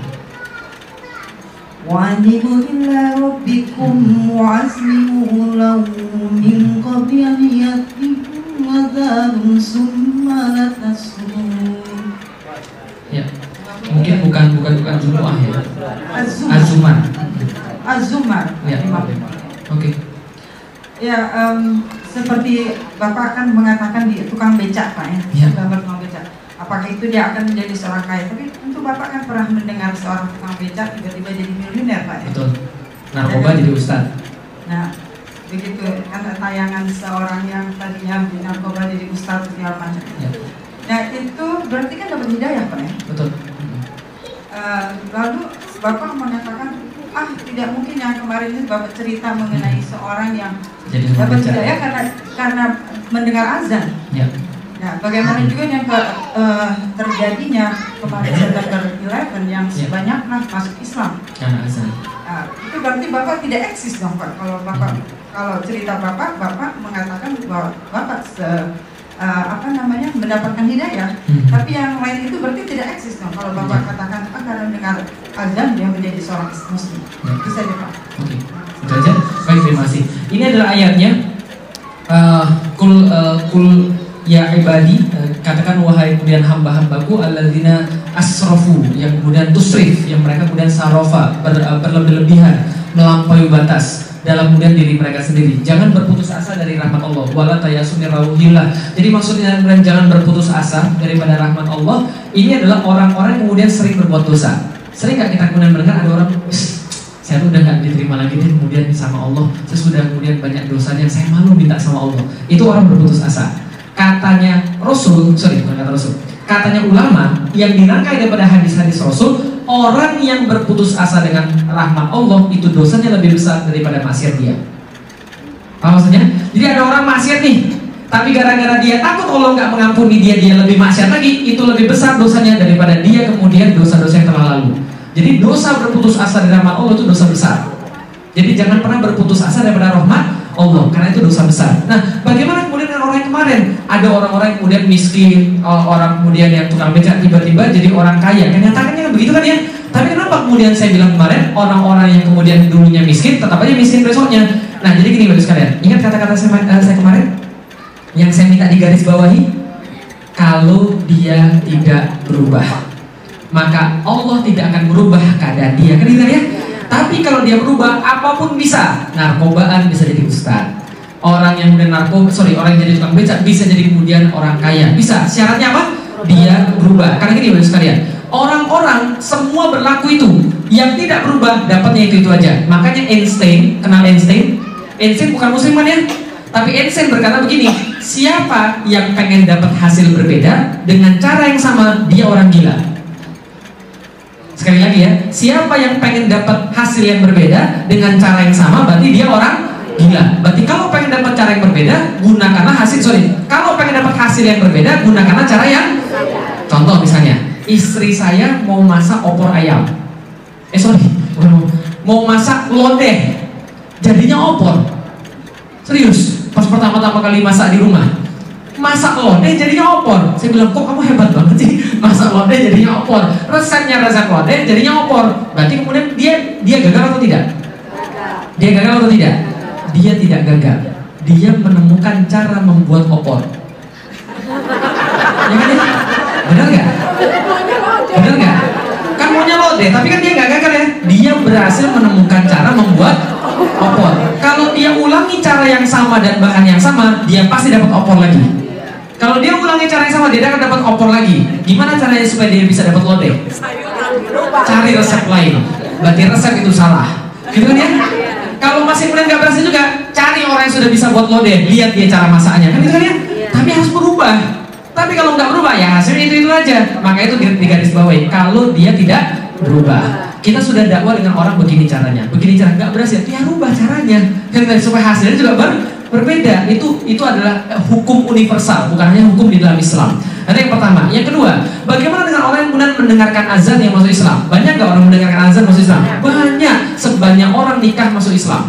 وَأَنِبُوا إِلَى رَبِّكُمْ وَأَسْلِمُوا لَهُ مِنْ قَبْلِ أَنْ يَأْتِيكُمْ عَذَابٌ ثُمَّ لَا تَنصُرُونَ Ya. Mungkin bukan bukan bukan Jumu'ah ya. Az-Zumar Az-Zumar. Az-Zumar Ya. 53. Oke. Ya, em, seperti Bapak kan mengatakan di tukang becak Pak ya, Ya. gambar tukang becak. Apakah itu dia akan menjadi seorang kaya? Tapi tentu Bapak kan pernah mendengar seorang tukang becak tiba-tiba jadi miliuner Pak ya. Betul. Narkoba jadi ustad. Nah, begitu kan tayangan seorang yang tadinya di narkoba jadi ustadz segala macam. Ya. Nah itu berarti kan dapat hidayah Pak ya. Betul. Eh, lalu Bapak mengatakan ah tidak mungkin yang kemarin itu Bapak cerita mengenai seorang yang Jadi dapat bicara. hidayah karena karena mendengar azan. Ya. Nah, bagaimana juga yang ke, eh, terjadinya kemarin September 11 yang Ya. sebanyaklah masuk Islam. Karena azan. Nah, itu berarti Bapak tidak eksis dong Pak. Kalau Bapak kalau cerita Bapak, Bapak mengatakan bahwa Bapak se, eh, apa namanya mendapatkan hidayah. Mhm. Tapi yang lain itu berarti tidak eksis dong. Kalau Bapak katakan ah, karena mendengar azan dia menjadi seorang muslim. Ya. Bisa deh Pak. Oke, itu aja. Baik, terima kasih. Ini adalah ayatnya. Eh, kul eh, kul ya ibadi eh, katakan wahai kemudian hamba-hambaku alladzina asrafu yang kemudian tusrif yang mereka kemudian sarofa ber, eh, berlebih-lebihan melampaui batas dalam kemudian diri mereka sendiri. Jangan berputus asa dari rahmat Allah. Wala jadi maksudnya jangan berputus asa daripada rahmat Allah ini adalah orang-orang yang kemudian sering berbuat dosa. Sering nggak kita kemudian mendengar ada orang "Sh, saya udah nggak diterima lagi deh kemudian sama Allah. Saya sudah kemudian banyak dosanya saya malu minta sama Allah. Itu orang berputus asa. Katanya Rasul sorry bukan kata Rasul. Katanya ulama yang dirangkai daripada hadis-hadis Rasul orang yang berputus asa dengan rahmat Allah itu dosanya lebih besar daripada maksiat dia apa maksudnya? jadi ada orang maksiat nih Tapi gara-gara dia takut Allah nggak mengampuni dia, dia lebih maksiat lagi, itu lebih besar dosanya daripada dia kemudian dosa-dosa yang telah lalu. Jadi dosa berputus asa dari rahmat Allah itu dosa besar. Jadi jangan pernah berputus asa daripada rahmat Allah, karena itu dosa besar. Nah, bagaimana kemudian dengan orang yang kemarin? Ada orang-orang yang kemudian miskin, eh, orang kemudian yang tukang becak tiba-tiba jadi orang kaya. Kenyataannya begitu kan ya? Tapi kenapa kemudian saya bilang kemarin orang-orang yang kemudian dulunya miskin tetap aja miskin besoknya? Nah, jadi gini bagus sekalian. Ingat kata-kata saya, uh, saya kemarin? yang saya minta di garis bawahi kalau dia tidak berubah maka Allah tidak akan berubah keadaan dia kan gitu ya tapi kalau dia berubah apa pun bisa. Narkobaan bisa jadi ustad. Orang yang udah narkoba sorry orang yang jadi tukang becak bisa jadi kemudian orang kaya. Bisa. Syaratnya apa? Dia berubah. Karena gini bagus sekalian. Orang-orang semua berlaku itu. Yang tidak berubah dapatnya itu itu aja. Makanya Einstein kenal Einstein? Einstein bukan musliman ya? Tapi Einstein berkata begini, siapa yang pengen dapat hasil berbeda dengan cara yang sama, dia orang gila. Sekali lagi ya, siapa yang pengen dapat hasil yang berbeda dengan cara yang sama, berarti dia orang gila. Berarti kalau pengen dapat cara yang berbeda, gunakanlah hasil sorry. Kalau pengen dapat hasil yang berbeda, gunakanlah cara yang contoh misalnya, istri saya mau masak opor ayam. Eh sorry, mau masak lodeh, jadinya opor. Serius, pas pertama-tama kali masak di rumah masak lodeh jadinya opor. Saya bilang kok kamu hebat banget sih? Masak lodeh jadinya opor. Resepnya resep lodeh jadinya opor. Berarti kemudian dia dia gagal atau tidak? Dia gagal atau tidak? Dia tidak gagal. Dia menemukan cara membuat opor. Ya kan ya? Benar nggak? Benar nggak? Kan maunya lodeh tapi kan dia nggak gagal ya. Dia berhasil menemukan cara membuat opor. Kalau dia ulangi cara yang sama dan bahan yang sama, dia pasti dapat opor lagi. Kalau dia ulangi cara yang sama, dia akan dapat opor lagi. Gimana caranya supaya dia bisa dapat lodeh? Cari resep lain. Berarti resep itu salah. Gitu kan ya? Kalau masih kemudian nggak berhasil juga, cari orang yang sudah bisa buat lodeh. Lihat dia cara masaknya. Kan gitu kan ya? Tapi harus berubah. Tapi kalau nggak berubah, ya hasilnya itu itu aja. Maka itu di garis bawahi. Kalau dia tidak berubah kita sudah dakwah dengan orang begini caranya, begini cara nggak berhasil, ya rubah caranya, kan supaya hasilnya juga ber, berbeda. Itu itu adalah eh, hukum universal, bukan hanya hukum di dalam Islam. Ada yang pertama, yang kedua, bagaimana dengan orang yang kemudian mendengarkan azan yang masuk Islam? Banyak nggak orang mendengarkan azan masuk Islam? Banyak, sebanyak orang nikah masuk Islam.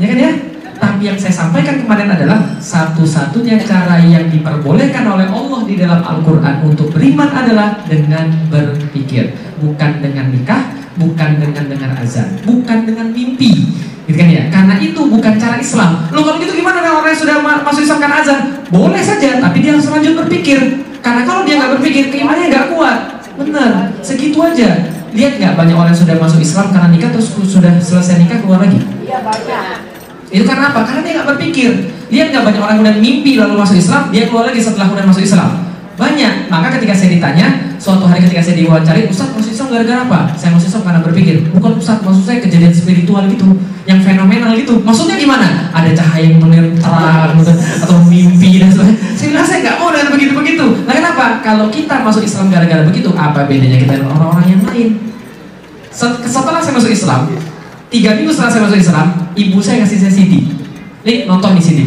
Ya kan ya? Tapi yang saya sampaikan kemarin adalah satu-satunya cara yang diperbolehkan oleh Allah di dalam Al-Quran untuk beriman adalah dengan berpikir, bukan dengan nikah, bukan dengan dengar azan, bukan dengan mimpi, gitu kan ya? Karena itu bukan cara Islam. Lo kalau gitu gimana kalau orang yang sudah masuk Islam kan azan? Boleh saja, tapi dia harus lanjut berpikir. Karena kalau dia nggak berpikir, keimanannya nggak kuat. Benar, segitu aja. Lihat nggak banyak orang yang sudah masuk Islam karena nikah terus sudah selesai nikah keluar lagi? Iya banyak. Itu karena apa? Karena dia nggak berpikir. Lihat nggak banyak orang kemudian mimpi lalu masuk Islam, dia keluar lagi setelah kemudian masuk Islam. Banyak. Maka ketika saya ditanya, suatu hari ketika saya diwawancari, Ustaz masuk Islam gara-gara apa? Saya masuk Islam karena berpikir. Bukan Ustaz, maksud saya kejadian spiritual gitu, yang fenomenal gitu. Maksudnya gimana? Ada cahaya yang menir terang gitu, atau mimpi dan sebagainya. Saya bilang saya nggak mau dengan begitu-begitu. Nah kenapa? Kalau kita masuk Islam gara-gara begitu, apa bedanya kita dengan orang-orang yang lain? Setelah saya masuk Islam, Tiga minggu setelah saya masuk Islam, ibu saya ngasih saya CD. Nih nonton di CD.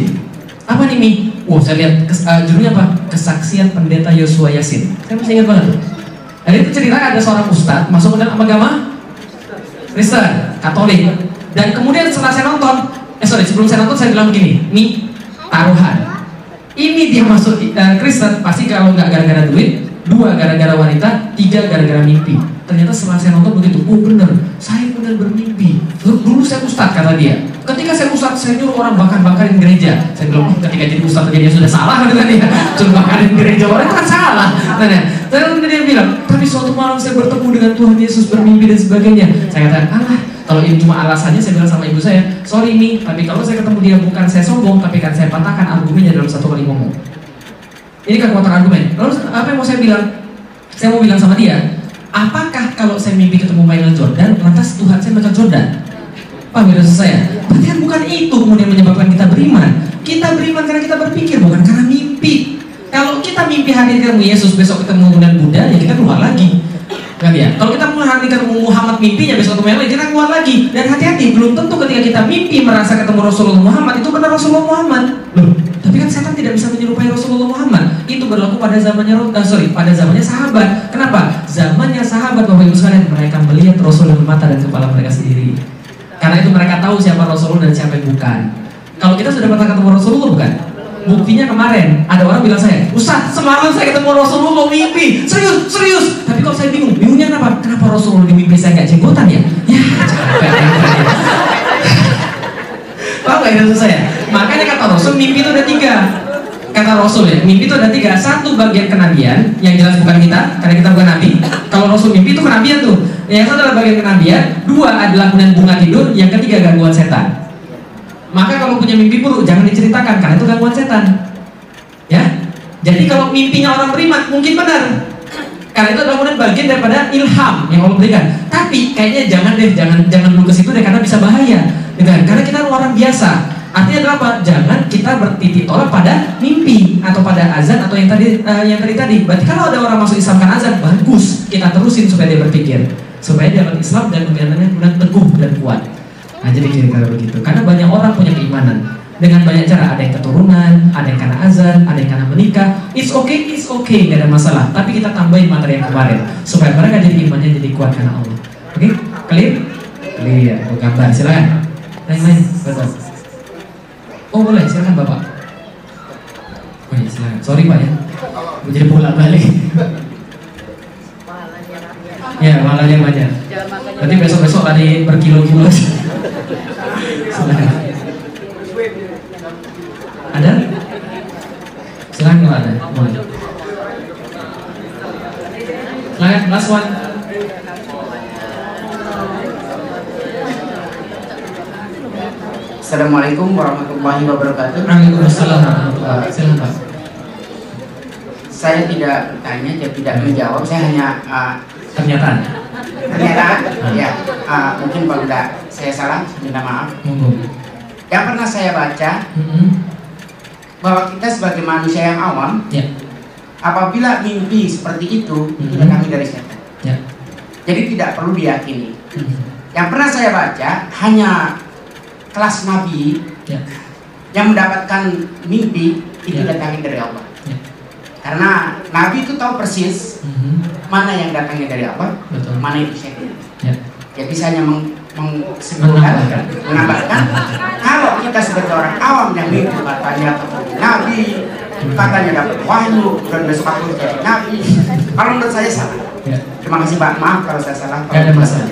Apa nih Mi? Wow, saya lihat kes, uh, judulnya apa? Kesaksian Pendeta Yosua Yasin. Saya masih ingat banget. Dan itu cerita ada seorang ustadz masuk ke dalam agama Kristen, Katolik. Dan kemudian setelah saya nonton, eh sorry sebelum saya nonton saya bilang begini, Mi taruhan. Ini dia masuk uh, Kristen pasti kalau nggak gara-gara duit, dua gara-gara wanita, tiga gara-gara mimpi. Ternyata setelah saya nonton begitu, oh bener, saya benar bermimpi. Dulu saya ustadz kata dia. Ketika saya ustadz, saya nyuruh orang bakar-bakarin gereja. Saya bilang, oh, ketika jadi ustadz dia sudah salah kan dia. Suruh bakarin gereja orang itu kan salah. Nah, nah. Terus dia bilang, tapi suatu malam saya bertemu dengan Tuhan Yesus bermimpi dan sebagainya. Saya katakan, alah, kalau ini cuma alasannya saya bilang sama ibu saya, sorry nih, tapi kalau saya ketemu dia bukan saya sombong, tapi kan saya patahkan argumennya dalam satu kali ngomong. Ini kan kontrak argumen. Lalu apa yang mau saya bilang? Saya mau bilang sama dia, Apakah kalau saya mimpi ketemu Michael Jordan, lantas Tuhan saya Michael Jordan? Paham ya saya? Berarti kan bukan itu kemudian menyebabkan kita beriman. Kita beriman karena kita berpikir, bukan karena mimpi. Kalau kita mimpi hari ketemu Yesus, besok ketemu dengan Buddha, ya kita keluar lagi. Kan ya? Kalau kita hari ketemu Muhammad mimpinya, besok ketemu yang lain, kita keluar lagi. Dan hati-hati, belum tentu ketika kita mimpi merasa ketemu Rasulullah Muhammad, itu benar Rasulullah Muhammad. Loh, tapi kan setan tidak bisa menyerupai Rasulullah Muhammad. Itu berlaku pada zamannya uh, sorry, pada zamannya sahabat. Kenapa? Zamannya sahabat Bapak Ibu sekalian mereka melihat Rasul dengan mata dan kepala mereka sendiri. Karena itu mereka tahu siapa Rasulullah dan siapa yang bukan. Kalau kita sudah pernah ketemu Rasulullah bukan? Buktinya kemarin ada orang bilang saya, Ustaz semalam saya ketemu Rasulullah mimpi, serius, serius. Tapi kok saya bingung, bingungnya kenapa? Kenapa Rasulullah di mimpi saya nggak jenggotan ya? Ya, capek. Paham gak maksud saya? Makanya kata Rasul mimpi itu ada tiga. Kata Rasul ya, mimpi itu ada tiga. Satu bagian kenabian, yang jelas bukan kita Karena kita bukan nabi. Kalau Rasul mimpi itu kenabian tuh. Yang satu adalah bagian kenabian Dua adalah kemudian bunga tidur Yang ketiga gangguan setan. Maka kalau punya mimpi buruk jangan diceritakan Karena itu gangguan setan. Ya, jadi kalau mimpinya orang beriman mungkin benar. Karena itu adalah kemudian bagian daripada ilham yang Allah berikan. Tapi kayaknya jangan deh, jangan jangan dulu ke situ deh karena bisa bahaya. Gitu kan? Karena kita orang biasa. Artinya adalah apa? Jangan kita bertitik tolak pada mimpi atau pada azan atau yang tadi uh, yang tadi tadi. Berarti kalau ada orang masuk Islam kan azan, bagus kita terusin supaya dia berpikir, supaya dia dapat Islam dan kemudian kemudian teguh dan kuat. Nah jadi kira-kira begitu. Karena banyak orang punya keimanan dengan banyak cara. Ada yang keturunan, ada yang karena azan, ada yang karena menikah. It's okay, it's okay, nggak ada masalah. Tapi kita tambahin materi yang kemarin supaya mereka jadi imannya jadi kuat karena Allah. Oke, okay? clear? Clear. Gambar, silakan. Lain lain, betul. Oh boleh, silakan bapak. Oh iya silakan. Sorry pak ya, menjadi bolak balik. ya malahnya banyak. Berarti besok besok lari berkilo-kilo. silakan. Ada? Silakan kalau ada. Boleh. Silakan, last one. Assalamualaikum warahmatullahi wabarakatuh. Waalaikumsalam warahmatullahi wabarakatuh. Pak. Saya tidak bertanya, saya tidak menjawab. Saya hanya uh, Pernyataan. pernyataan. ya, uh, mungkin kalau tidak saya salah, minta maaf. Yang pernah saya baca Mm-mm. bahwa kita sebagai manusia yang awam, Ya. apabila mimpi seperti itu, itu Mhm. datangnya dari setan. Ya. Jadi tidak perlu diyakini. Mm. Yang pernah saya baca hanya kelas nabi Ya. yang mendapatkan mimpi itu Ya. datangnya dari Allah. Ya. Karena nabi itu tahu persis Mhm. mana yang datangnya dari Allah, Betul. mana itu setan. Ya. Jadi saya hanya meng, Menambahkan. menambahkan, kalau kita sebagai orang awam yang mimpi katanya ketemu nabi, katanya dapat wahyu dan besok aku jadi nabi. Kalau menurut saya salah. Ya. Terima kasih Pak, maaf kalau saya salah. Nggak ada masalah.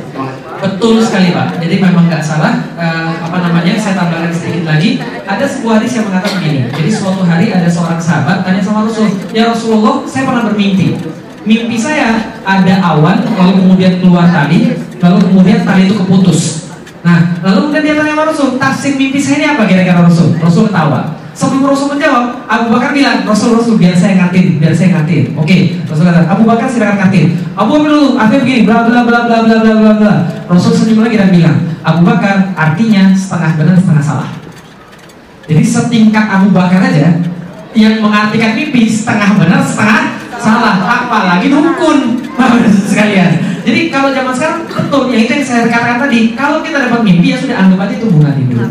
Betul sekali Pak. Jadi memang nggak salah. Eh, apa namanya? Saya tambahkan sedikit lagi. Ada sebuah hadis yang mengatakan begini. Jadi suatu hari ada seorang sahabat tanya sama Rasul, ya Rasulullah, saya pernah bermimpi. Mimpi saya ada awan, lalu kemudian keluar tali, lalu kemudian tali itu keputus. Nah, lalu kemudian dia tanya sama Rasul, tafsir mimpi saya ini apa kira-kira Rasul? Rasul ketawa. Sebelum Rasul menjawab, Abu Bakar bilang, Rasul Rasul biar saya ngatin, biar saya ngatin. Oke, Rasul kata, Abu Bakar silakan ngatin. Abu Bakar dulu, akhirnya begini, bla bla bla bla bla bla bla bla. Rasul senyum lagi dan bilang, Abu Bakar artinya setengah benar setengah salah. Jadi setingkat Abu Bakar aja yang mengartikan mimpi setengah benar setengah salah, apalagi dukun. Sekalian. Jadi kalau zaman sekarang betul, yang itu yang saya katakan tadi, kalau kita dapat mimpi ya sudah anggap aja itu bunga tidur.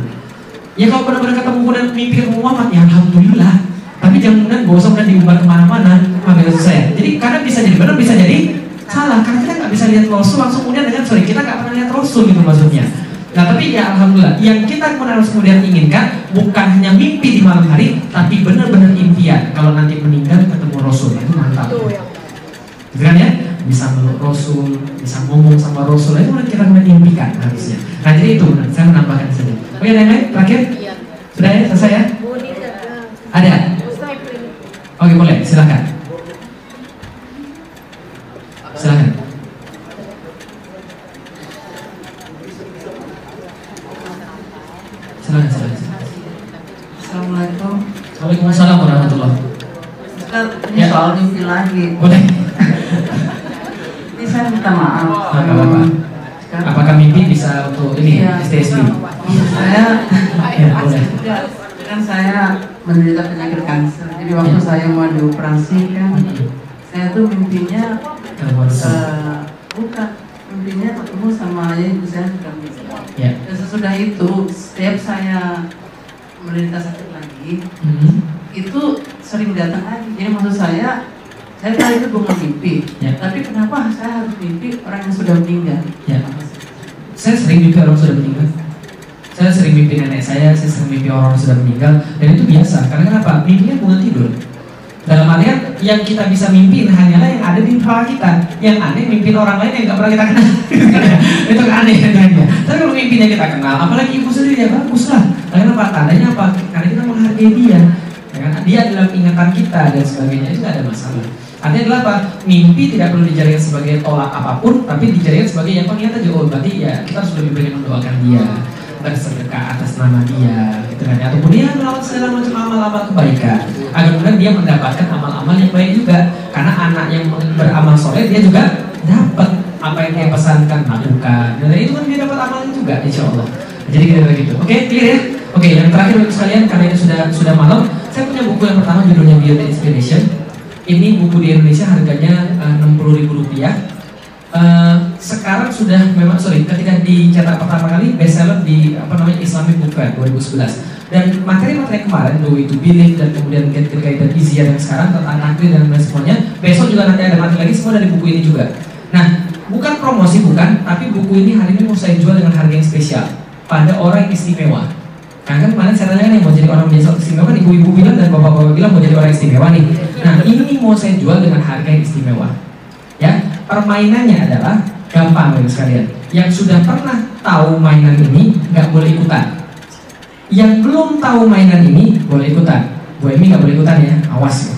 Ya kalau benar-benar ketemu kemudian mimpi ketemu Muhammad, ya alhamdulillah. Tapi jangan kemudian usah kemudian diumbar ke mana-mana, maksud saya. Jadi karena bisa jadi benar, bisa jadi salah. Karena kita nggak bisa lihat Rasul langsung kemudian dengan sorry kita nggak pernah lihat Rasul gitu maksudnya. Nah tapi ya alhamdulillah, yang kita harus kemudian inginkan bukan hanya mimpi di malam hari, tapi benar-benar impian. Kalau nanti meninggal ketemu Rasul itu mantap. Gitu kan ya? Bisa meluk Rasul, bisa ngomong sama Rasul, itu kemudian kita kemudian impikan harusnya. Nah jadi itu, benar. saya menambahkan saja. Oke, yang lain terakhir? Sudah ya, selesai ya? Ada? Oke boleh, silakan. Silakan. Silakan, silakan. silakan. Assalamualaikum. Waalaikumsalam warahmatullahi Ini Ya. soal mimpi lagi. Boleh. Ini saya minta maaf. Apa, apa? Apakah mimpi bisa untuk ini Iya, STSB? maksud saya Ya, boleh. kan saya menderita penyakit kanker. Jadi waktu Ya. saya mau dioperasi kan, Mm-mm. saya tuh mimpinya eh, bukan mimpinya ketemu sama ayah ibu saya sudah. Ya. Dan sesudah itu, setiap saya menderita sakit lagi, Mhm. Itu sering datang lagi. Jadi maksud saya, saya tahu itu bukan mimpi. Ya. Tapi kenapa saya harus mimpi orang yang sudah meninggal? Ya. Saya sering mimpi orang sudah meninggal. Saya sering mimpi nenek saya, saya sering mimpi orang yang sudah meninggal, dan itu biasa. Karena kenapa? Mimpinya bukan tidur. Dalam artian yang kita bisa mimpiin hanyalah yang ada di kepala kita. Yang aneh mimpiin orang lain yang nggak pernah kita kenal. itu aneh adanya. Tapi kalau mimpinya kita kenal, apalagi ibu sendiri ya bagus lah. Karena apa? Tandanya apa? Karena kita menghargai dia. Ya kan? Dia dalam ingatan kita dan sebagainya itu nggak ada masalah. Artinya adalah apa? Mimpi tidak perlu dijadikan sebagai tolak apa pun, tapi dijadikan sebagai yang pengingat aja. Oh, berarti ya kita harus lebih banyak mendoakan dia, bersedekah atas nama dia, gitu kan? Ataupun dia melakukan segala macam amal-amal kebaikan, agar kemudian dia mendapatkan amal-amal yang baik juga. Karena anak yang beramal soleh dia juga dapat apa yang dia pesankan lakukan. Dan itu kan dia dapat amalnya juga, insya Allah. Jadi kira-kira gitu. Oke, clear ya? Oke, yang terakhir untuk sekalian karena ini sudah sudah malam, saya punya buku yang pertama judulnya Beyond Inspiration. Ini buku di Indonesia harganya enam puluh ribu rupiah. Eh, sekarang sudah memang sorry ketika dicetak pertama kali bestseller di apa namanya Islamic Book Fair 2011 dan materi-materi kemarin Do itu Believe dan kemudian Get dan Easier yang sekarang tentang takdir dan lain semuanya besok juga nanti ada materi lagi semua dari buku ini juga nah bukan promosi bukan tapi buku ini hari ini mau saya jual dengan harga yang spesial pada orang istimewa. Nah kan kemarin saya tanya nih mau jadi orang biasa istimewa kan ibu-ibu bilang dan bapak-bapak bilang mau jadi orang istimewa nih. Nah ini mau saya jual dengan harga yang istimewa. Ya permainannya adalah gampang bagi sekalian. Yang sudah pernah tahu mainan ini nggak boleh ikutan. Yang belum tahu mainan ini boleh ikutan. Bu Emi nggak boleh ikutan ya, awas ya.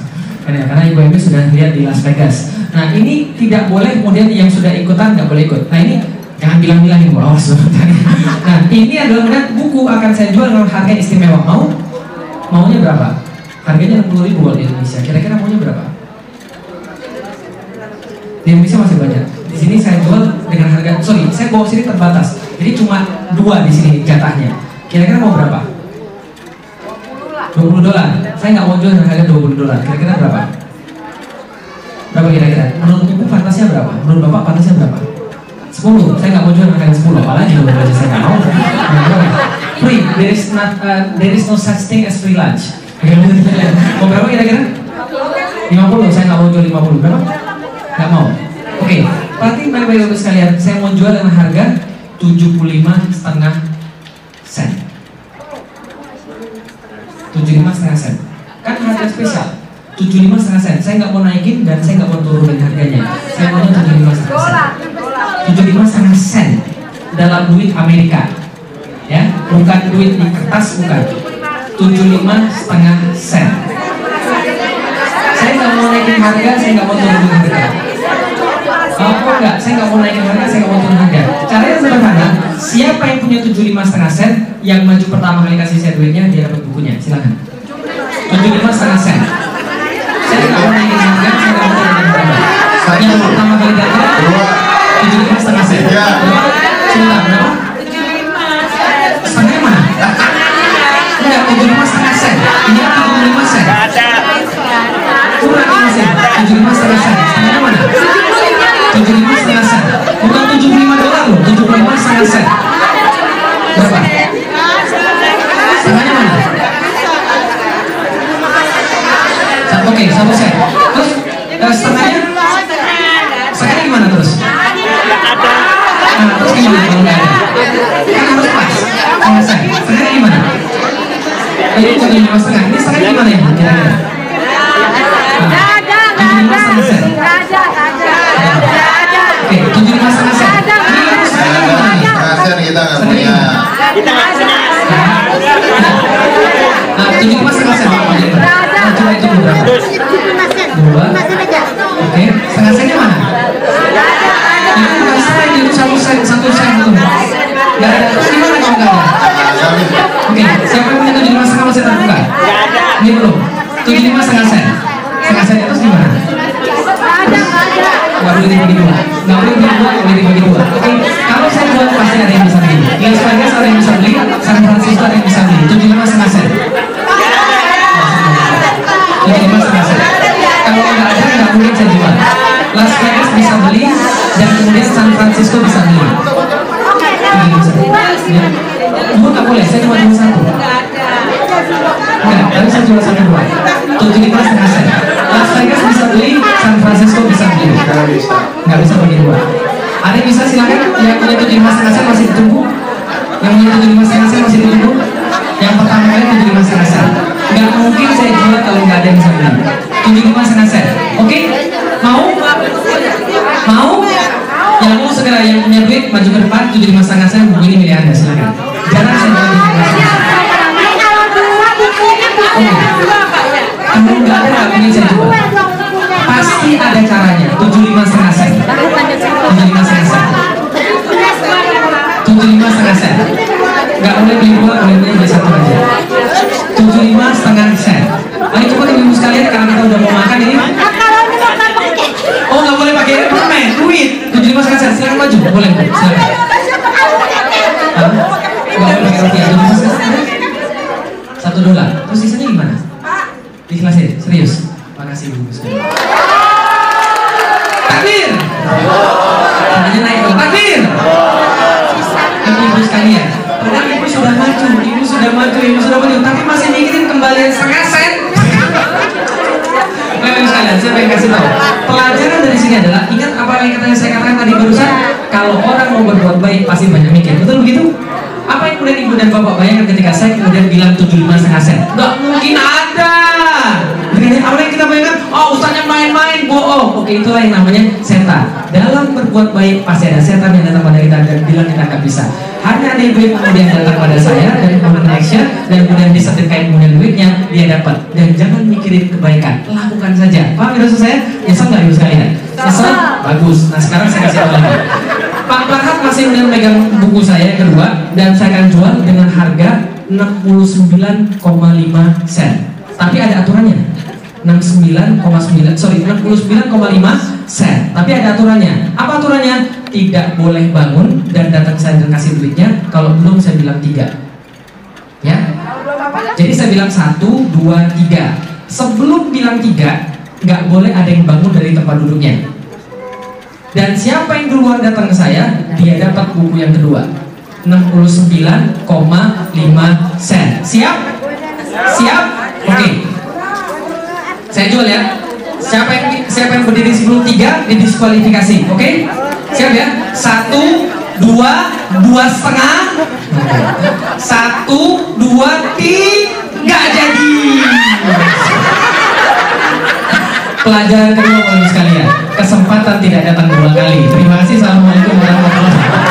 Karena, karena Ibu Emi sudah lihat di Las Vegas. Nah ini tidak boleh kemudian yang sudah ikutan nggak boleh ikut. Nah ini Jangan bilang-bilang ibu awas Nah ini adalah kemudian buku akan saya jual dengan harga istimewa Mau? Maunya berapa? Harganya 60 ribu kalau di Indonesia Kira-kira maunya berapa? Di Indonesia masih banyak Di sini saya jual dengan harga Sorry, saya bawa sini terbatas Jadi cuma dua di sini jatahnya Kira-kira mau berapa? 20 dolar Saya nggak mau jual dengan harga 20 dolar Kira-kira berapa? Berapa kira-kira? Menurut ibu pantasnya berapa? Menurut bapak pantasnya berapa? 10, saya nggak mau jual dengan 10 apalagi kalau belajar saya nggak mau. Free, there is, not, uh, there is no such thing as free lunch. Mau berapa kira-kira? 50, saya nggak mau jual 50 berapa? nggak mau. Oke, berarti baik-baik untuk sekalian. Saya mau jual dengan harga 75 setengah sen. 75 setengah sen. Kan harga spesial. 75 setengah sen. Saya nggak mau naikin dan saya nggak mau turunin harganya. Saya mau 75 setengah sen 75 setengah sen dalam duit Amerika. Ya bukan duit di kertas bukan. 75 setengah sen. Saya nggak mau naikin harga saya nggak mau turunin harga. Apa enggak saya nggak mau naikin harga saya nggak mau turunin harga. Caranya sederhana siapa yang punya 75 setengah sen yang maju pertama kali kasih saya duitnya dia dapat bukunya. Silakan. 75 setengah sen. Saya nggak mau naikin harga saya nggak mau turunin harga. Yang pertama kali datang tujuh lima setengah Iya. Berapa? Enggak, tujuh lima setengah sen Ini kan tujuh lima sen Kurang ini sen Tujuh lima setengah sen Setengahnya mana? Tujuh lima setengah sen Bukan tujuh lima dolar loh. Tujuh lima setengah sen Berapa? Setengahnya mana? Oke, satu sen Terus eh, setengahnya Setengahnya gimana terus? Terus gimana nggak? Kan harus pas. Setengah. Setengahnya gimana? Ini bukan lima setengah. Ini setengahnya gimana ya? Kira-kira? Tujuh lima setengah sen. Oke, tujuh lima setengah sen. Ini gimana nih? Kasihan kita nggak punya. Sen, satu sen itu. Nggak ada. Terus gimana kalau nggak ada? Oke, siapa yang punya tujuh lima setengah masih terbuka? Ini belum. Enggak, bisa. Hanya ada ibu yang kemudian datang pada saya dan kemudian action dan kemudian disetirkan kemudian duitnya dia dapat. Dan jangan mikirin kebaikan, lakukan saja. Paham ya maksud saya? Nyesel nggak ibu sekalian? Nyesel? Bagus. Nah sekarang saya kasih tahu lagi. Pak Farhat masih kemudian megang buku saya yang kedua dan saya akan jual dengan harga 69,5 sen. Tapi ada aturannya. 69,9 sorry 69,5 sen. Tapi ada aturannya. Apa aturannya? Tidak boleh bangun dan datang saya kasih duitnya kalau belum saya bilang tiga. Ya. Jadi saya bilang satu, dua, tiga. Sebelum bilang tiga, nggak boleh ada yang bangun dari tempat duduknya. Dan siapa yang duluan datang ke saya, dia dapat buku yang kedua. 69,5 sen. Siap? Siap? Oke. Saya jual ya. Siapa yang siapa yang berdiri sebelum tiga didiskualifikasi. Oke? Siap ya? Satu, dua, dua setengah. Satu, dua, tiga jadi. Pelajaran kedua bapak sekalian, kesempatan tidak datang dua kali. Terima kasih. Assalamualaikum warahmatullahi wabarakatuh.